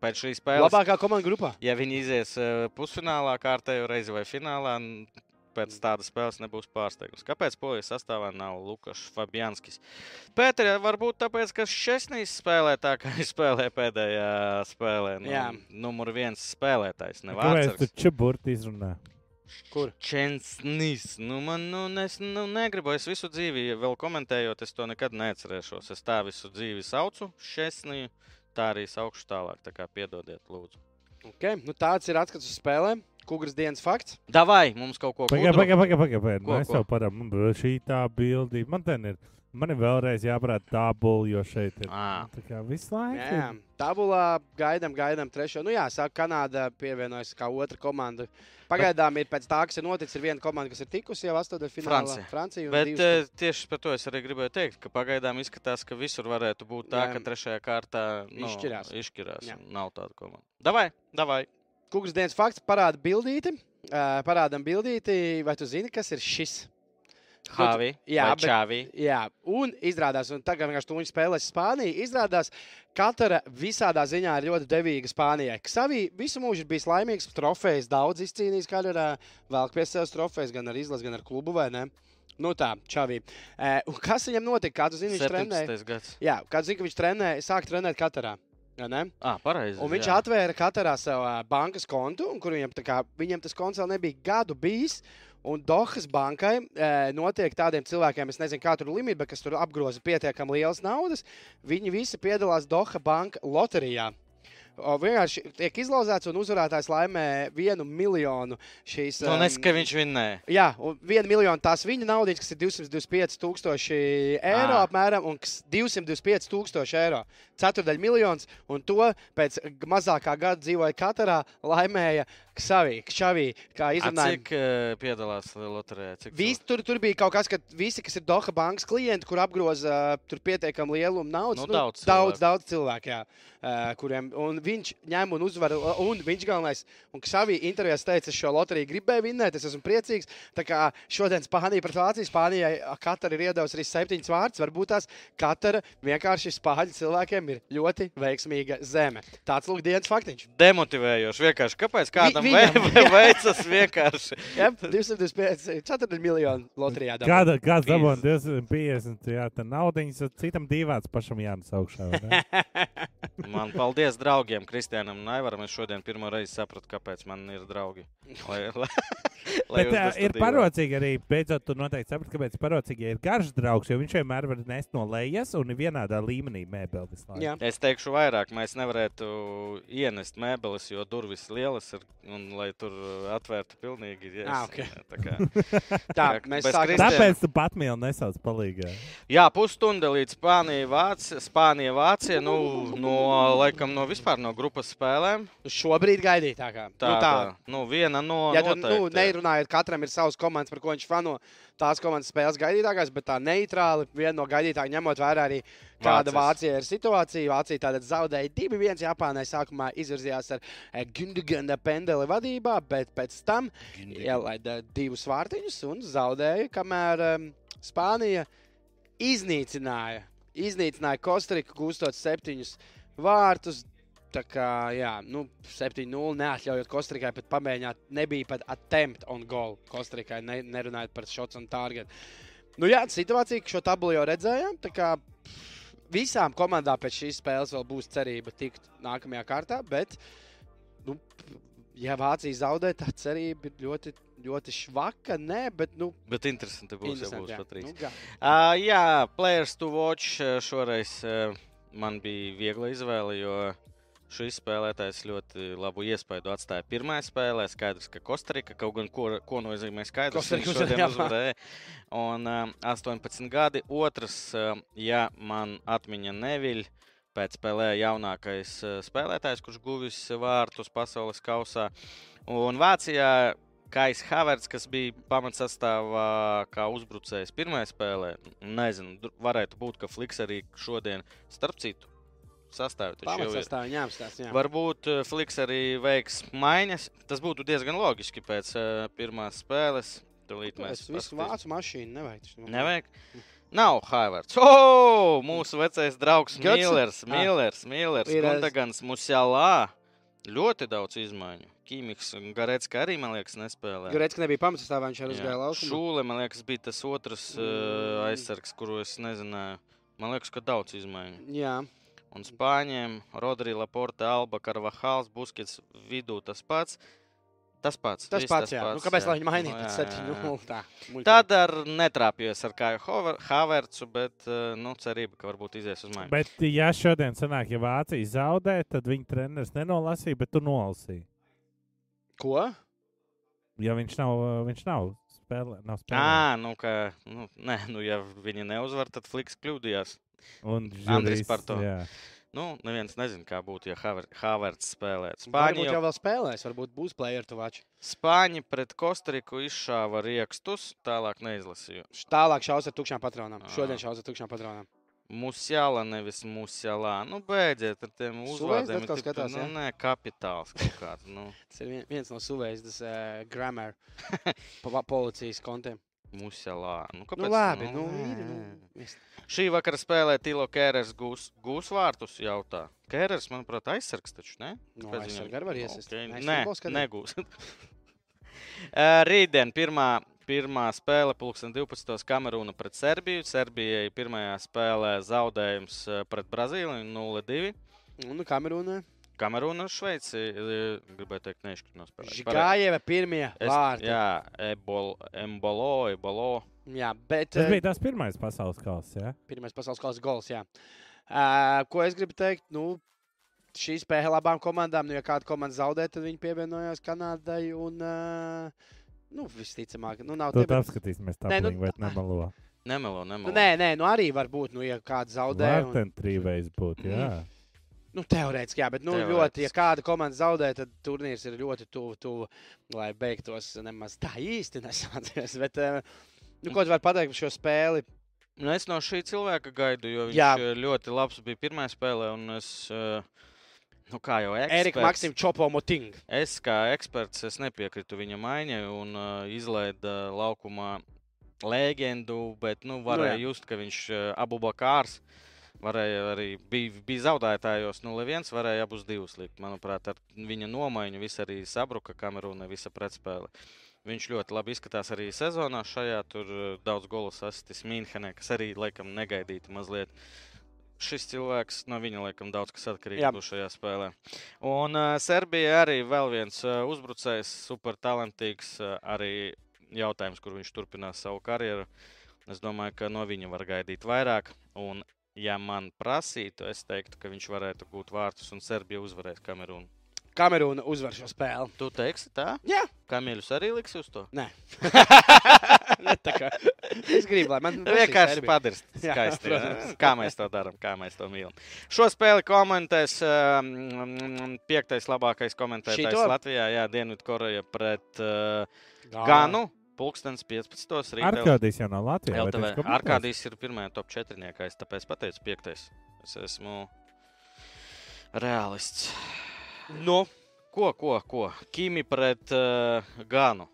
pēc šīs spēles. Labākā komanda grupā. Ja viņi izies uh, pusfinālā, kārtējo reizi vai finālā, pēc tādas spēles nebūs pārsteigums. Kāpēc polijas sastāvā nav Lukas Fabianskis? Pēter, varbūt tāpēc, ka Šesnīs spēlē tā, kā viņš spēlē pēdējā spēlē. Nu, Jā. numur viens spēlētājs, Kāpēc tu čeburti izrunā? Kur? Čensnīs. Nu, man nu, es nu, negribu, es visu dzīvi vēl komentējot, es to nekad neatcerēšos. Es tā visu dzīvi saucu Šesniju, tā arī saukšu tālāk. Tā kā piedodiet, lūdzu. Okay. Nu, tāds ir atskats uz spēlēm. Kugras dienas fakts. Davai, mums kaut ko Pagaid, gudru. pagaid, pagaid. pagaid, pagaid. Ko, Mēs jau parādām, šī tā bildi. Man te ir. Man ir vēlreiz jāparāda tabula, jo šeit ir Ā. tā kā visu laiku. Jā, tabulā gaidām, gaidām trešo. Nu, jā, saka, Kanāda pievienojas kā otra komanda. Pagaidām ir pēc tā, kas ir noticis, ir viena komanda, kas ir tikusi jau astotdaļfinālā. Francija. Francija un Bet divas, eh, tieši par to es arī gribēju teikt, ka pagaidām izskatās, ka visur varētu būt tā, Jā. ka trešajā kārtā nu, Izšķirās. izšķirās Jā. Nav tāda komanda. Davai, davai. Kukras dienas fakts parāda bildīti. Uh, parādām bildīti, vai tu zini, kas ir šis? Havi, jā, bet- Čāvi. Jā, un izrādās, un tagad vienkārši tuņi spēlēs Spāniju. Izrādās, katra visādā ziņā ir ļoti devīga Spānijai. Ksavī visu mūžu ir bijis laimīgs, trofejas daudz izcīnījis, kā ir vēl pie sevis trofejas, gan ar izlasi, gan ar klubu, vai ne? Nu tā, Čavī. Un kas viņam notika? Kādu zini, viņš trenēja? 17. gads. Jā, kādu zini, ka viņš trenēja, sāk trenēt Katarā. Ah, pareizi. Un viņš jā. atvēra katrā savā bankas kontu, kur viņam, kā, viņam tas konts vēl nebija gadu bijis. Un Dohas bankai e, notiek tādiem cilvēkiem, es nezinu, kā tur ir limits, bet kas tur apgroza pietiekami lielas naudas. Viņi visi piedalās Doha banka loterijā. Vienkārši tiek izlauzēts un uzvarētājs laimē vienu miljonu šīs. Nu, em, nes, ka viņš vinnēja. Jā, un viena miljona tās viņa naudas, kas ir 225 tūkstoši eiro Ā. apmēram, un kas 225 tūkstoši eiro. Ceturdaļa miljons, un to pēc mazākā gada dzīvoja Katarā, laimēja Ksavī, Kšavī, kā A, izrunājumi. Cik uh, piedalās loterijā? Cik Vis, tur, tur bija kaut kas, ka visi, kas ir Doha bankas klienti, kur apgroza tur pietiekami lielu naudu, Nu, daudz daudz, cilvēku. daudz cilvēku, jā, uh, kuriem viņš ņem un uzvar. Un viņš galvenais, un Ksavī intervijās teica, es šo loteriju gribēju vinnēt, es esmu priecīgs. Tā kā šodien Spānija pret Vāciju, Spānijai Katara ir iedavusi arī septiņas vārds. Varbūt tās Katara vienkārši spāņu cilvēkiem ir ļoti veiksmīga zeme. Tāds lūk dienas faktiņš. Demotivējoši. Vienkārši. Kāpēc kādam viņam, ve- veicas vienkārši? Jā, 225, 4 miljonu loterijā. dabū. Kāda, kāds 50. dabūja 250? Jā, tā naudiņas citam divāts pašam jānes augšā. vai ne? Man paldies draugiem, Kristianam un Aivaram. Es šodien pirmo reizi sapratu, kāpēc man ir draugi. Lai, lai, lai Bet uzvestu ir parocīgi arī, beidzot, tu noteikti saprati, kāpēc parocīgi ir garš draugs, jo viņš vienmēr var nest no lejas un vienādā līmenī. Jā. Es teikšu vairāk, mēs nevarētu ienest mēbeles, jo durvis lielas ir un lai tur uh, atvērtu pilnīgi. Yes, Ah, ok. tā kā, Tā, Jā, mēs. Kristiāna. Tāpēc tu pat mīli nesauc palīgā. jā, pusstunda līdz Spānijai, Vācija, Spānija, Vācija. Nu, no, laikam, no vispār no grupas spēlēm. Šobrīd gaidīt tā kā. Tā, nu, tā. tā. Nu, viena no. Ja tu nu, noteikti, jā. neirunājot, katram ir savs komandas, par ko viņš fano. Tās komandas spēles gaidītākās, bet tā neitrāli viena no gaidītājiem, ņemot vērā arī kāda. Vācija ir situācija. Vācija tātad zaudēja 2-1 Japānai. Sākumā izvirzījās ar eh, Gundegana pendeli vadībā, bet pēc tam ielaida divus vārtiņus un zaudēja, kamēr um, Spānija iznīcināja, iznīcināja Kostariku, gūstot septiņus vārtus. Tā kā, jā, nu, 7-0 neatļaujot Kostrikai pat pamēģināt, nebija pat attempt on goal Kostrikai, ne, nerunājot par shots on target. Nu, jā, situācija, ka šo tabulu jau redzējām, tā kā visām komandām pēc šīs spēles vēl būs cerība tikt nākamajā kārtā, bet, nu, ja Vācija zaudē, tā cerība ir ļoti, ļoti švaka, nē, bet, nu, Bet interesanti būs, ja interesanti, būs jā. pat trīs. Nu, gan. Uh, jā, players to watch uh, šoreiz uh, man bija viegla izvēle, jo šis spēlētājs ļoti labu iespaidu atstāja pirmajā spēlē. Skaidrs, ka Kostarika kaut gan ko, ko nozīmē skaidrs, Kostarika šodien uzvarēja. Un um, 18 gadi. Otrs, um, ja man atmiņa neviļ, pēc spēlē jaunākais uh, spēlētājs, kurš guvis vārtus pasaules kausā. Un Vācijā Kais Havertz, kas bija pamatsastāvā kā uzbrucējs pirmajā spēlē. Nezinu, varētu būt, ka Fliks arī šodien, starp citu, sastāvā. Pamatsastāvā viņam jāapstāsta. Jā. Varbūt eh, Fliks arī veiks maiņas. Tas būtu diezgan loģiski pēc uh, pirmās spēles. Tūlīt mēs paskatīsim. vācu mašīnu nevajag. Nevajag. Nav Haivards. Oh, mūsu vecais draugs? Millers. Ah. Millers, Millers. Es- Gundagans Musjālā. Ļoti daudz izmaiņu. Kīmiks un Garetska arī, man liekas, nespēlē. Gurēts, ka nebija pamatsastāvā, viņš arī uzgāja laukumā. Šūle, man liekas, bija tas otrs uh, Mm. aizsargs, kuru es nezināju. Man liekas, ka daudz izmaiņu. Jā, Un Spāņiem Rodri, Laporte, Alba, Karvahals, Buskets vidū tas pats. Tas pats. tas pats, jā. Nu, kāpēc lai viņi Nu, mainītu? jā, Tas jā, jā. 7-0. Tā. muļķīgi. Tad ar netrāpījos ar kāju Havertzu, bet uh, nu, cerība, ka varbūt izies uz maiņu. Bet, ja šodien sanāk, ja Vācija zaudē, tad viņa treneris nenolasīja, bet tu nolasīji. Ko? Ja viņš nav, viņš nav spēlē, nav spēlē. Ā, nu, ka, nu, nē, nu, ja viņi neuzvar, tad Fliks kļūdījās. Un Andris par to. Jā. Nu, neviens nezina, kā būtu, ja Haver- Havertz spēlētu. Spāņi jau vēl spēlēs, varbūt būs player to vaču. Spāņi pret Kostariku izšāva riekstus, tālāk neizlasīju. Tālāk šaus ar tukšām patronām. Ā. Šodien šaus ar tukšām patronām. Musjāla, nevis musjālā. Nu, beidziet ar tiem uzvārdiem. atkal ir nu, nē, kapitāls kaut kāds. Nu, Tas ir vien- viens no suvējas uh, grammar policijas kontiem. Musjālā. Nu, Nu, kāpēc? labi, nu, ir. Nu. Šī vakara spēlē Tilo Kērers gūs, gūs vārtus. Jautā. Kērers, manuprāt, aizsargs taču, ne? Nu, Kāpēc aizsargi viņam- arī var iesist. Okay. Neesi Nē, skatījis? negūs. Ā, Rītdien pirmā, pirmā spēle, pulksten 12. Kamerūna pret Serbiju. Serbijai pirmajā spēlē zaudējums ā, pret Brazīliju 0-2. Un nu, Kamerūnā. Kamerūna ar Šveici, ā, gribēju teikt, neizkrīt no spēles. Žigājeva pirmie Es- vārti. Jā, Jā, ebol, embolo, ebolo. jā bet Tas eh, bija tas pirmais pasaules kausa. Ja? pirmais pasaules kausa gols. Jā. Uh, ko es gribu teikt? Nu, šī spēle labām komandām. Nu, ja kāda komanda zaudē, tad viņi pievienojās Kanādai. Un, uh, nu, visticamāk, nu, nav tie, bet- apskatīsimies, tā nu, vai nemelo. Nemelo, nemelo. Nu, nē, nē, nu arī var būt, nu, ja kāds zaudē. Un, Vārtentrīvējs būtu, jā. Nu, teorētiski, jā, bet nu, Teorētiski. ļoti, ja kāda komanda zaudē, tad turnīrs ir ļoti tuvu, tuvu lai beigtos nemaz tā īsti nesācies. Bet, uh, nu, ko tu vari pateikt par šo spēli? Nu, es no šī cilvēka gaidu, jo viņš Jā. Jā. ļoti labs bija pirmā spēlē. un Es, eh, nu, kā jau Erika eksperts, Maksim Čopo Moting. es kā eksperts es nepiekritu viņa maiņai un uh, izlaida laukumā leģendu, bet nu, varēja jā. nu, just, ka viņš uh, abu bakārs. Varēja arī bija, bija zaudētājos 0-1, varēja abus divus likt. Manuprāt, ar viņa nomaiņu viss arī sabruka kamerūna, visa pretspēle. Viņš ļoti labi izskatās arī sezonā. Šajā tur eh, daudz golus asistis Mīnhenē, kas arī laikam negaidīti mazliet. Šis cilvēks no viņa laikam daudz kas atkarīgs būs šajā spēlē. Un uh, Serbija arī vēl viens uh, uzbrucējs, super talantīgs. Uh, arī jautājums, kur viņš turpinās savu karjeru. Es domāju, ka no viņa var gaidīt vairāk. Un, ja man prasītu, es teiktu, ka viņš varētu gūt vārtus un Serbija uzvarēs Kamerūnu. Kamerūna uzvar šo spēli. Tu teiksi tā? Jā. Kamieļus arī liks uz to? Nē, Tā kā es gribu, lai man Vienkārši Serbija. padirst. Jā, Skaisti. jā. Kā mēs to darām, kā mēs to mīlam. Šo spēli komentēs um, piektais labākais komentētājs Šito? Latvijā. Jā, Dienvidkoreja pret uh. Ganu. Pulkstenis 15. rītā. Arkādijs jau nav Latvijā. viņš komentēs? Arkādijs ir pirmajā top 4. Es tāpēc pateicu piektais. Es esmu realists. Nu, Ko, ko, ko? Kimi pret uh, Ganu.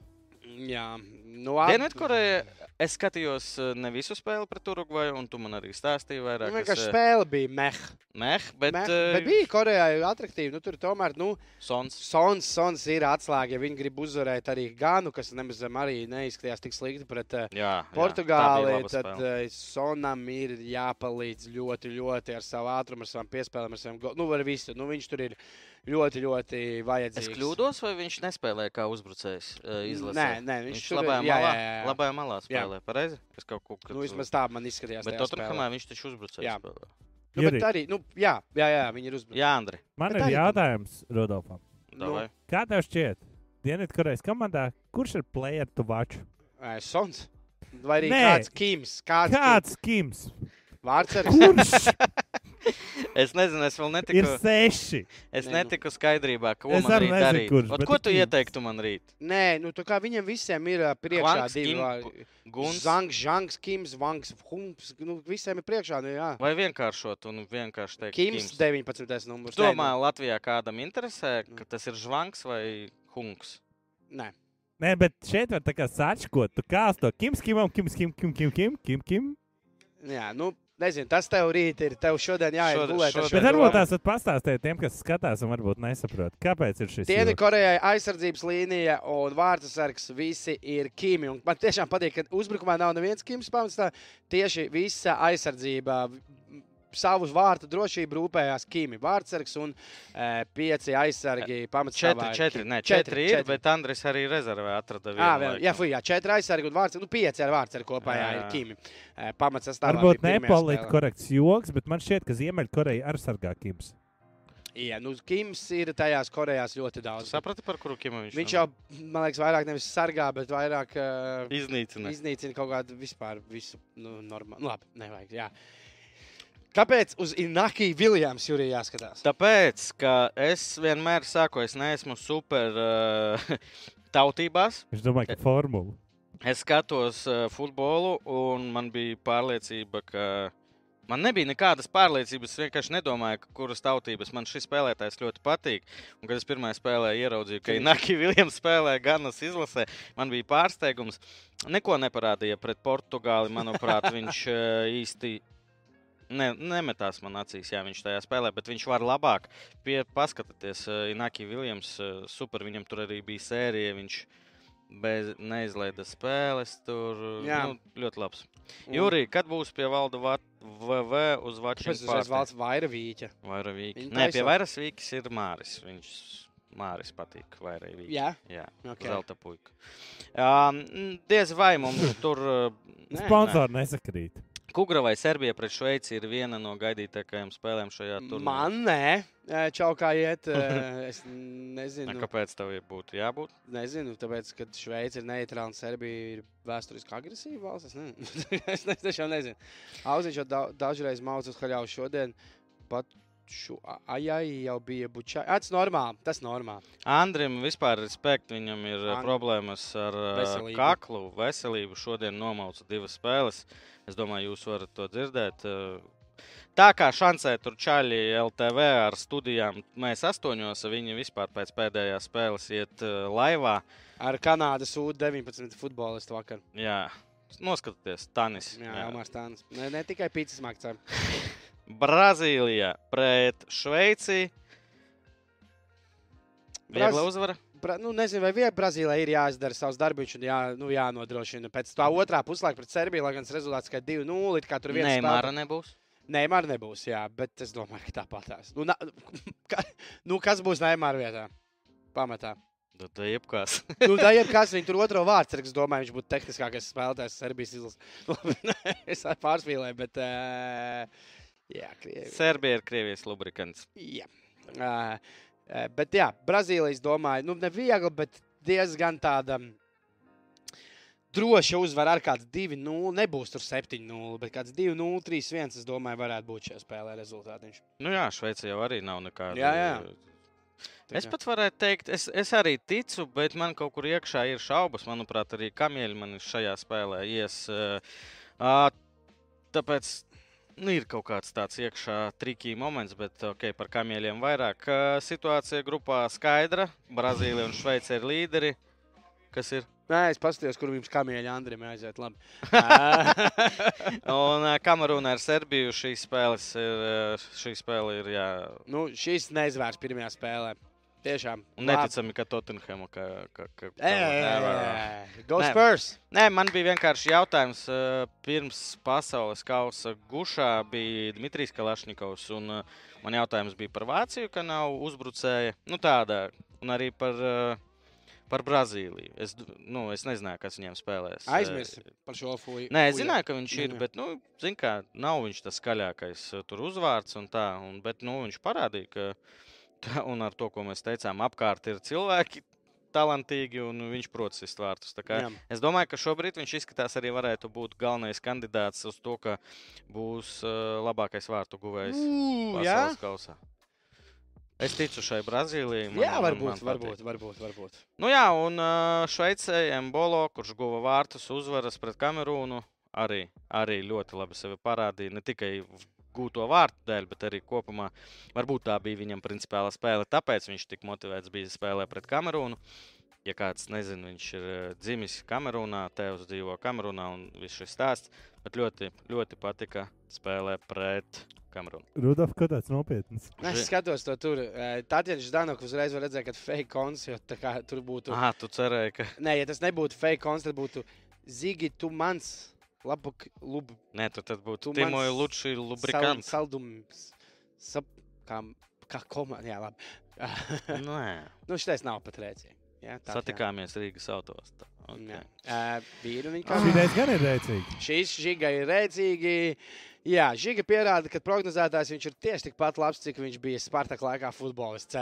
Jā, nu, ap- Dienvidkoreja. Es skatījos uh, ne visu spēli pret Urugvaju, un tu man arī stāstīji vairāk. Nu, vienkārši es, uh, spēle bija meh. Meh, bet, meh. uh, Bet bija Korejā attraktīvi. Nu, tur tomēr, nu, Sons. Sons, Sons ir atslēga. Ja viņi grib uzvarēt arī Ganu, kas nemaz arī neizskatījās tik slikti pret Jā, Portugāli, jā, tad spēle. Sonam ir jāpalīdz ļoti, ļoti ar savu ātrumu, ar savām piespēlēm, ar saviem. Nu, ar visu. Nu, viņš tur ir ļoti, ļoti vajadzīgs. Es kļūdos, vai viņš nespēlēja kā uzbrucējs? Uh, izlasē? Nē, nē, viņš, viņš tur labajā jā, malā, jā, jā, jā. labajā malā spēlē. Pareizi? Es kaut ko Nu, vismaz tā man izskatījās. Bet Tottenhamā viņš taču uzbrucējs Jā. spēlē. Nu, bet Juri. arī, nu, jā, jā, jā, viņi ir uzbrukuši. Jā, Andri. Man Bet ir jautājums Rudolfam. Nu, Davai. Kā tev šķiet? Dienvidkorejas komandā, kurš ir player to watch? Sons. Vai arī Nē. Kāds Kims, kāds, kāds? Kāds Kims? Vārds ar Kurš? Es nezinu, es vēl Ir netiku, seši. es Nē, nu. netiku skaidrībā, ko Es man arī rīt nezinu, darīt. kurš, Ot, ko ir tu Kims. ieteiktu man rīt? Nē, nu tā kā viņiem visiem ir priekšā divi. Guns. Zangs, Žangs, Kims, Vangs, Humps. Nu, visiem ir priekšā. Nu, jā. Vai vienkāršot un vienkārši teikt, Kims, 19. numurs. Tu domā, Latvijā kādam interesē, Nu. ka tas ir žvanks vai hunks? Nē, Nē, bet šeit var tā kā sačkot. Tu kā to Kims, Kimam, Kims, Kim, Kim, Kim, Kim, Kim, Kim. jā, nu, nezinu, tas tev rīt ir. Tev šodien jāiet Šodien- gulēt. šodien- šo Bet varbūt tās var pastāstīt tiem, kas skatās un varbūt nesaprot, kāpēc ir šis. Dienu joks. Korejai aizsardzības līnija un vārtu sargs visi ir Kimi. Un man tiešām patīk, ka uzbrukumā nav neviens Kims pamats. Tieši visa aizsardzība. Savus vārtu drošību rūpējās Kimi. Vārtsargs un e, pieci aizsargi pamats. Četri, četri, ne, četri, ir, bet Andris arī rezervē atrada vienu. Jā, vēl, jā, fuj, jā, četri aizsargi un vārds. Nu, pieci ar vārdsargu kopā jā, Jā, ir. Kimi. E, pamats sastāvā. Varbūt nepoliti korekts joks, bet man šķiet, ka Ziemeļkoreja arī sargā Kims. Jā, nu, Kims ir tajās Korejās ļoti daudz. Saprati, par kuru kimu viņš Viņš jau, man liekas, vairāk nevis sargā, bet vairāk uh, iznīcina. iznīcina kaut kādu vispār visu nu, normālu. Nu, labi, nevajag. Jā. Kāpēc uz Inaki Viljams jūrijā jāskatās? Tāpēc, ka es vienmēr saku, es neesmu super uh, tautībās. Viņš domāja, ka formula. Es skatos uh, futbolu, un man bija pārliecība, ka. Man nebija nekādas pārliecības. Es vienkārši nedomāju, kuras tautības man šis spēlētājs ļoti patīk. Un, kad es pirmā spēlē ieraudzīju, ka Inaki Viljams spēlē Ganas izlasē, man bija pārsteigums. Neko neparādīja pret Portugāli. Manuprāt, viņš uh, īsti ne, nemetās man acīs, ja viņš tajā spēlē, bet viņš var labāk. Pie, paskatieties, uh, Inaki Viljams, uh, super, viņam tur arī bija sērija. Viņš bez, neizlaida spēles, tur Jā. nu, ļoti labs. Jūrija, kad būs pie valda vat, VV uz Vačijas uzreiz valsts vaira vīķa? Vairavīki. Viņi Nē, pie vīkas ir Māris. Viņš Māris patīk Vairavīki. Jā, Jā. ok. Zelta puika. Um, diez vai mums tur. Nē, Sponsori nesakrīt. Kugra vai Serbija pret Šveici ir viena no gaidītākajām spēlēm šajā turnīrā? Man nē, čau kā iet. Es nezinu. Ne, Kāpēc tev būtu jābūt? Nezinu, tāpēc, ka Šveice ir neitrāla un Serbija ir vēsturiski agresīva valsts. Es, ne... es tiešām nezinu. Auziņš jau da dažreiz uz haļāvu šodien. Pat šo ajai jau bija bučā. Tas normāli. Tas normāli. Andrim vispār respekt, viņam ir uh, And- problēmas ar uh, Veselību. kaklu, veselību. Šodien nomauca divas spēles. Es domāju, jūs varat to dzirdēt. Uh, Tā kā šancē tur čaļi LTV ar studijām, mēs astoņos, viņi vispār pēc pēdējās spēles iet laivā. Ar Kanādas U-19 futbolistu vakar. Jā, noskatieties, Tanis. Jā, jā. Elmārs Tānis. Ne, ne tikai pīcis maksā. Brazīlija pret Šveici. Viegla Braz- uzvara. Bra, nu, nezinu, vai vienā Brazīlijā ir jāizdara savs darbs un jā, nu, jānodrošina. Pēc tā otrā puslaika pret Serbiju, lai gan tas rezultāts tikai 2-0, kā tur viens Neimāra nebūs. Neimāra nebūs, jā, bet es domāju, ka tāpatās. Nu, na, ka, nu, kas būs Neimāra vietā? Pamatā. Tad tā jebkās. Nu, tā ir kas viņa tur otro vārdu, es domāju, viņš būtu tehniskākais spēlētājs Serbijas izlases. es pārspīlēju, bet. Uh, jā, Krievi. Serbija ir Krievijas lubrikants. Jā. Uh, uh, bet, jā, Brazīlijas domāju, nu, ne viegli, bet diezgan tāda. Droši uzvar ar kāds 2-0. Nebūs tur 7-0, bet kāds 2-0, 3-1. Es domāju, varētu būt šajā spēlē rezultātiņš. Nu jā, Šveice jau arī nav nekāda. Jā, jā. Es pat varētu teikt, es, es arī ticu, bet man kaut kur iekšā ir šaubas. Manuprāt, arī kamieļi man šajā spēlē ies. Uh, tāpēc nu, ir kaut kāds tāds iekšā trikī moments, bet okay, par kamieļiem vairāk. Situācija grupā skaidra. Brazīlija un Šveice ir līderi. Kas ir? Nē, es paskatījos, kur jums kamieļa Andrim aiziet. Labi. Un Kamerūna ar Serbiju šī, spēles ir, šī spēle ir jā, nu, šis neizvērs pirmajā spēlē. Tiešām. Un neticami, ka Tottenham ka, ka, ka, Ē, Go Nē. Spurs! Nē, man bija vienkārši jautājums. Pirms pasaules kausa gušā bija Dmitrijs Kalašņikovs. un, Man jautājums bija par Vāciju, ka nav uzbrucēja. Nu, tāda, un arī par, par Brazīliju. Es, nu, es nezināju, kas viņiem spēlēs. Aizmirsi par šo fuju. Nē, es zināju, ka viņš Jā, ir, jā. bet, nu, zin kā, nav viņš tas skaļākais tur uzvārds un tā, un, bet, nu, viņš parādīja, ka, tā, un ar to, ko mēs teicām, apkārt ir cilvēki talantīgi un viņš prot sist vārtus. Jā. Es domāju, ka šobrīd viņš izskatās arī varētu būt galvenais kandidāts uz to, ka būs uh, labākais vārtu guvējs Jā, pasaules kausā. Es ticu šai Brazīlijai. man- jā man- varbūt, man patīk. varbūt, varbūt, varbūt. Nu jā, un uh, Šveicē Embolo, kurš guva vārtus uzvaras pret Kamerūnu, arī, arī ļoti labi sevi parādīja. Ne tikai gūto vārtu dēļ, bet arī kopumā. Varbūt tā bija viņam principāla spēle, tāpēc viņš tik motivēts bija spēlē pret Kamerūnu. Ja kāds nezina, viņš ir eh, dzimis Kamerūnā, tēvs dzīvo Kamerūnā un viss šis stāsts. Bet ļoti, ļoti patika spēlē pret Kamerūnu. Rudolf, ko tāds nopietns? Es skatos to tur. eh, Tatjana Ždanoka uzreiz var redzēt, ka fake kons, jo tā kā tur būtu. Ah, tu cerēji, ka. Nē, ja tas nebūtu fake kons, tad būtu Zigi, tu mans. Nē, tu tad būtu Tu Timoja mans Lučija sal, lubrikants. saldums. Sap, kā, kā komanda. Jā, labi. Nē, nu, šitais nav pat rēcīgi. Jā, tā, satikāmies Rīgas autostā. Jā. Okay. Jā. Uh, vīru viņa Šī reize gan ir rēcīga. Šīs žiga ir rēcīgi. Jā, Žiga pierāda, ka prognozētājs viņš ir tieši tikpat labs, cik viņš bija Spartaka laikā futbolists.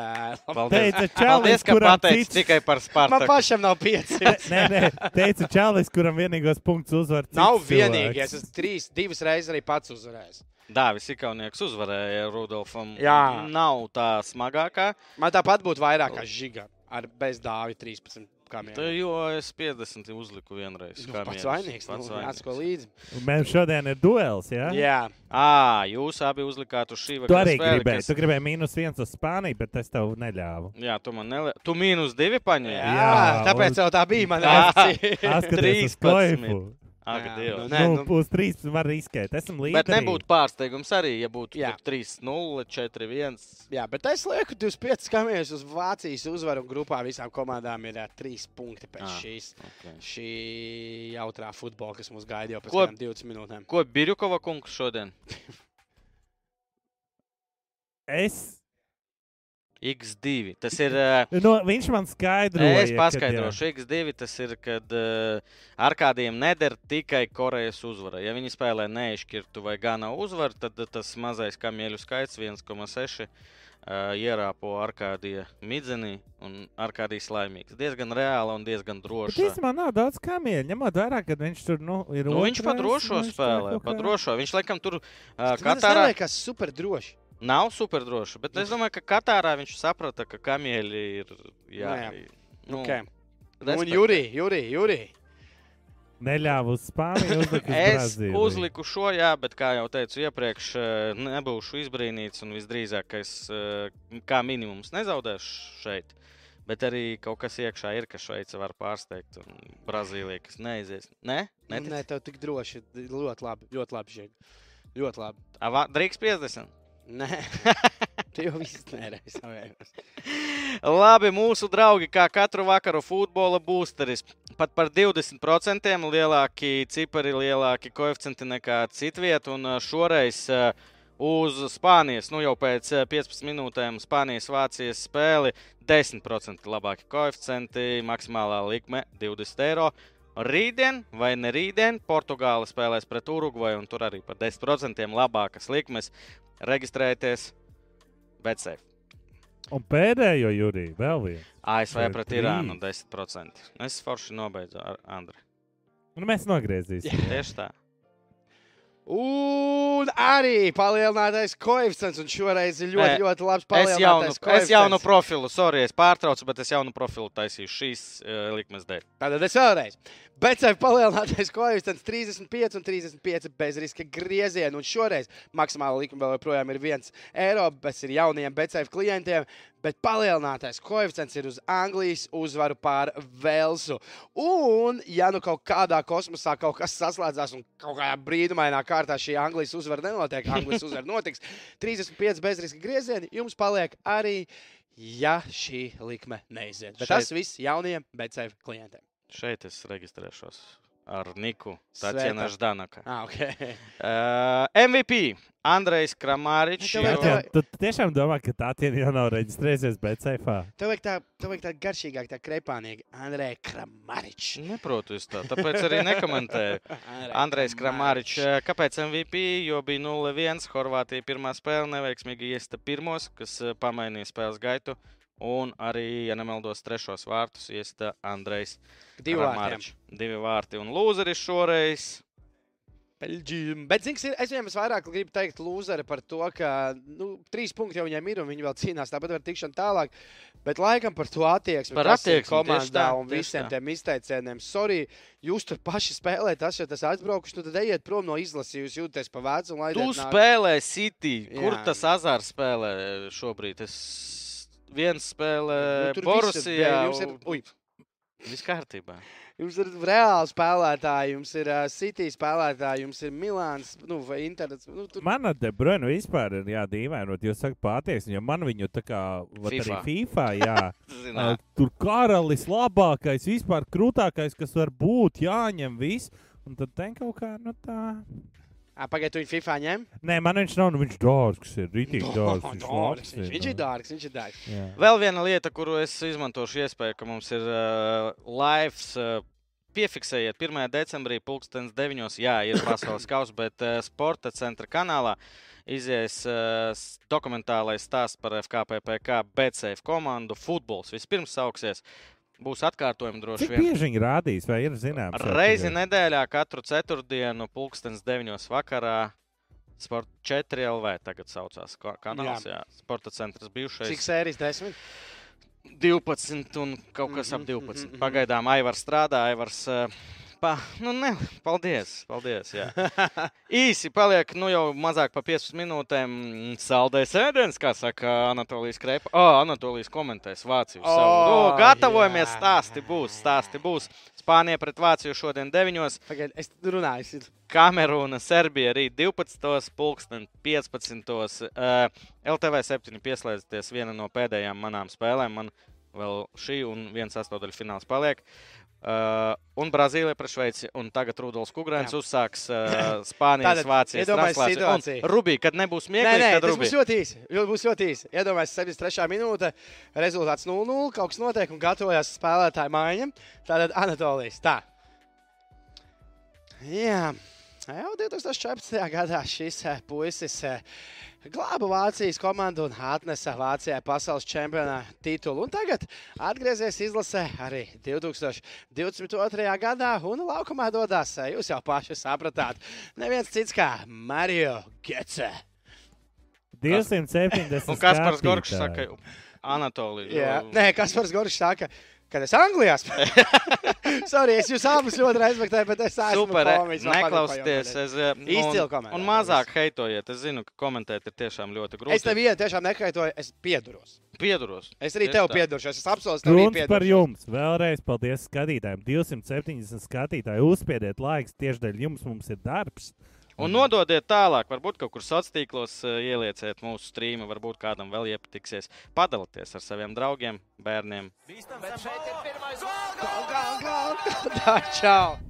Paldies, Teica Paldies ka kuram pateici cits- tikai par Man Spartaku. pašam nav pieci. Nē, nē, teica Čalis, kuram vienīgos punktus uzvar. Nav vienīgais. Es esmu trīs, divas reizes arī pats uzvarējis. Dāvis Ikaunieks uzvarēja Rudolfam. Jā. Nav tā smagākā. Man tāpat būtu vairāk kā Žiga ar bez dāvi 13. Tā, kamiem. jo es 50 uzliku vienreiz. Nu, kā pats vainīgs. Pats Nu, vainīgs. līdzi. Mums šodien ir duels, jā? Jā. Ā, jūs abi uzlikāt uz šī Tu arī spēli, gribēji. kas- Tu gribēji mīnus viens uz Spāniju, bet es tev neļāvu. Jā, tu man nelēji. Tu mīnus divi paņēmi. Jā, Jā, tāpēc un- jau tā bija mana reakcija. Atskaties uz 13. Ak, Dievs. nu, Nē, Nē, nu, nu- uz trīs var riskēt. Esmu līdzi. Bet nebūtu pārsteigums arī, ja būtu Jā. 3, 0, 4, 1. Jā, bet es lieku 25 kamieņus uz Vācijas uzvaru grupā visām komandām ir uh, 3 punkti pēc Ah, šīs. Okay. Šī jautrā futbola, kas mums gaida jau pēc Ko- kādām 20 minūtēm. Ko Birjukova kungs šodien? Es, X2. Tas ir. no, viņš man skaidroja. Es paskaidrošu, X2 tas ir, kad uh, ar kādiem neder tikai Korejas uzvara. Ja viņi spēlē neizšķirtu vai gana uzvaru, tad tas mazais kamieļu skaits 1,6 uh, ierāpo ar kādiem midzenī un ar kādiem laimīgs. Diezgan reāli un diezgan droši. īstenībā nav daudz kamieļu. Ņemot vērā, ka viņš tur nu, ir. Nu, viņš pa drošo nu, viņš spēlē, pa drošo. Viņš laikam tur uh, Tas Katārā liekas super droši. Nav super droši, bet es domāju, ka Katārā viņš saprata, ka kamieļi ir. Jā, Nu jā. nu, Okay. Un respektē. Jurī, Jurī, Jurī. Neļāva uz Spāniju, Es Brazīliju. uzliku šo, jā, bet, kā jau teicu iepriekš, eh, nebūšu izbrīnīts un visdrīzāk es eh, kā minimums nezaudēšu šeit. Bet arī kaut kas iekšā ir, ka Šveice var pārsteigt. Un Brazīlija, kas neizies. Nē, Nu, Netici? Nē, tev tik droši. Ļoti labi, ļoti labi. Žiga. Ļoti labi. Ava, drīkst 50. Nē, tu jau viss nērēji savējos. Labi, mūsu draugi, kā katru vakaru futbola būsteris, pat par 20% lielāki cipari, lielāki koeficienti nekā citviet. Un ā, šoreiz ā, uz Spānijas, nu jau pēc ā, 15 minūtēm Spānijas-Vācijas spēli 10% labāki koeficienti, maksimālā likme 20 eiro. Rītdien vai ne rītdien Portugāla spēlēs pret Urugvaju, un tur arī par 10% labākas likmes. Reģistrējieties BCF. Un pēdējo jūriju vēl vienu. ASV pret trīs? Irānu 10%. Es forši nobeidzu ar Andri. Nu, mēs nogriezīsim. Tieši tā. Un arī palielinātais koeficients. Un šoreiz ir ļoti, Nē, ļoti labs Es jaunu, palielinātais es koeficients. jaunu profilu, sorry, es pārtraucu, bet es jaunu profilu taisīju šīs uh, likmes dēļ. Tātad es vēlreiz. BCF palielinātais koeficients 35 un 35 bez riska grieziena. Un šoreiz maksimāla likuma vēl joprojām ir 1 eiro. Tas ir jaunajiem BCF klientiem. Bet palielinātais koeficients ir uz Anglijas uzvaru pār Velsu. Un, ja nu kaut kādā kosmosā kaut kas saslēdzās un kaut kādā brīnumainā kārtā šī Anglijas uzvara nenotiek, Anglijas uzvara notiks 35 bez riska griezieni, jums paliek arī. Ja šī likme neiziet, bet Šeit- tas viss jaunajiem BCF klientiem. Šeit es reģistrēšos ar Niku. Tācienu Ždanaka. Ah, okay. Uh, MVP Andrejs Kramāričs. Tev jau- tev- Tu tiešām domā, ka tā tie jau nav reģistrējusies BCF? Tev vajag tā, tev vajag tā garšīgāk, tā krepānīga. Andrei Kramaričs. Neprotu es tā, tāpēc arī nekomentēju. Andrejs Kramāričs, eh, kāpēc MVP? Jo bija 0-1. Horvātija pirmā spēle neveiksmīgi iesta pirmos, kas eh, pamainīja spēles gaitu. Un arī, ja nemaldos, trešos vārtus iesta Andrejs Divi vārti. Divi vārti un lūzeris šoreiz. Beļģija. Bet, ir, es viņam vairāk gribu teikt, lūzeri par to, ka nu, trīs punkti jau viņam ir un viņi vēl cīnās tāpat ar tikšanu tālāk. Bet laikam par to attieksmi, Par attieksmi, komandā tā, un visiem tiem izteicieniem. Sorry, jūs tur paši spēlējat, tas jau tas aizbraukuši, nu tad ejiet prom no izlases, jūs jūtaties pa un Tu nāk. spēlē City. Kur Jā. tas azars spēlē šobrīd? Es viens spēlē Nu, tur viss ir- Borusijā. ir-. Viss kārtībā. Jums ir reāli spēlētāji, jums ir uh, City spēlētāji, jums ir Milāns nu, vai Internets. Nu, tur... Man ar De Bruyne vispār ir jādīvainot, jo saka patieksmi, jo man viņu tā kā vat arī FIFA. FIFA, jā. Ā, Tur karalis labākais, vispār krūtākais, kas var būt, jāņem viss. Un tad ten kaut kā, nu tā. Pagaidiet, tu viņu FIFA ņem? Nē, man viņš nav, nu viņš dārgs ir, rītīgi dārgs. Viņš, dārgs, viņš, viņš ir nu. dārgs, viņš ir dārgs. Jā. Vēl viena lieta, kuru es izmantošu, iespēju, ka mums ir uh, live. Uh, Piefiksējiet, 1. decembrī, 2009. Jā, ir pasaules kausa, bet uh, sporta centra kanālā izies uh, dokumentālais stāsts par FKPPK, BCF komandu. Futbols vispirms sauksies. Būs atkārtojumi droši Cik vien. bieži viņi rādīs, vai ir zināms? Reizi tikai- nedēļā, katru ceturtdienu, pulkstenis 9. vakarā. Sport 4 LV tagad saucās kanāls. Jā. Jā. Sporta centrs bijušais. Cik sērijas desmit? 12 un kaut kas ap Mhm, 12. mhm, mhm. Pagaidām Aivars strādā. Aivars, uh, pa, nu, ne, paldies. paldies jā. Īsi paliek, nu jau mazāk par 15 minūtēm. Saldējs ēdiens, kā saka Anatolijas Krepa. Oh, Anatolijas komentēs Vāciju. O, savu. Nu, gatavojamies, jā. stāsti būs, stāsti būs. Spānija pret Vāciju šodien 9. Pagaid, es runāju. Kamerūna, Serbija rīt 12. pulksten 15. Uh, LTV 7 pieslēdzieties viena no pēdējām manām spēlēm. Man vēl šī un viens astotdaļu fināls paliek. Uh, un Brazīlija pret Šveici. Un tagad Rudolf Kungrēns uzsāks uh, Spānijas, Tātad, Vācijas iedomājies translāciju. Rubī, kad nebūs Nē, smieklīgi, nē, tad Rubī. būs ļoti īsi. Būs ļoti īsi. Iedomājieties, 73. minūte, rezultāts 0-0, kaut kas notiek un gatavojas spēlētāju maiņa. Tātad Anatolijas. Tā. Jā. Jau 2014. gadā šis eh, puisis eh, glāba Vācijas komandu un atnesa Vācijai pasaules čempionā titulu. Un tagad atgriezies izlasē arī 2022. gadā un laukumā dodas. eh, Jūs jau paši sapratāt. Neviens cits kā Mario Getse. 270. Un Kaspars skatītāji. saka, Anatolija. Jā, nē, kas par Goršu saka, kad es Anglijā spēlēju. Sorry, es jūs abus ļoti respektēju, bet es esmu Super, man patīk neklausieties. Es, eh, Izcili un, komentē, un mazāk heitojiet. Es zinu, ka komentēt ir tiešām ļoti grūti. Es tev vienu tiešām nekaitoju, es pieduros. pieduros. Es arī Tieši tev tā. pieduros, es apsolu tev arī Runas par jums. Vēlreiz paldies skatītājiem. 270 skatītāji. Uzspiediet laiks tieši dēļ jums. Mums ir darbs. Un nododiet tālāk, varbūt kaut kur sociālos tīklos uh, ielieciet mūsu strīmu, varbūt kādam vēl iepatiksies. Padalieties ar saviem draugiem, bērniem. Gal, gal, gal. Tā, čau!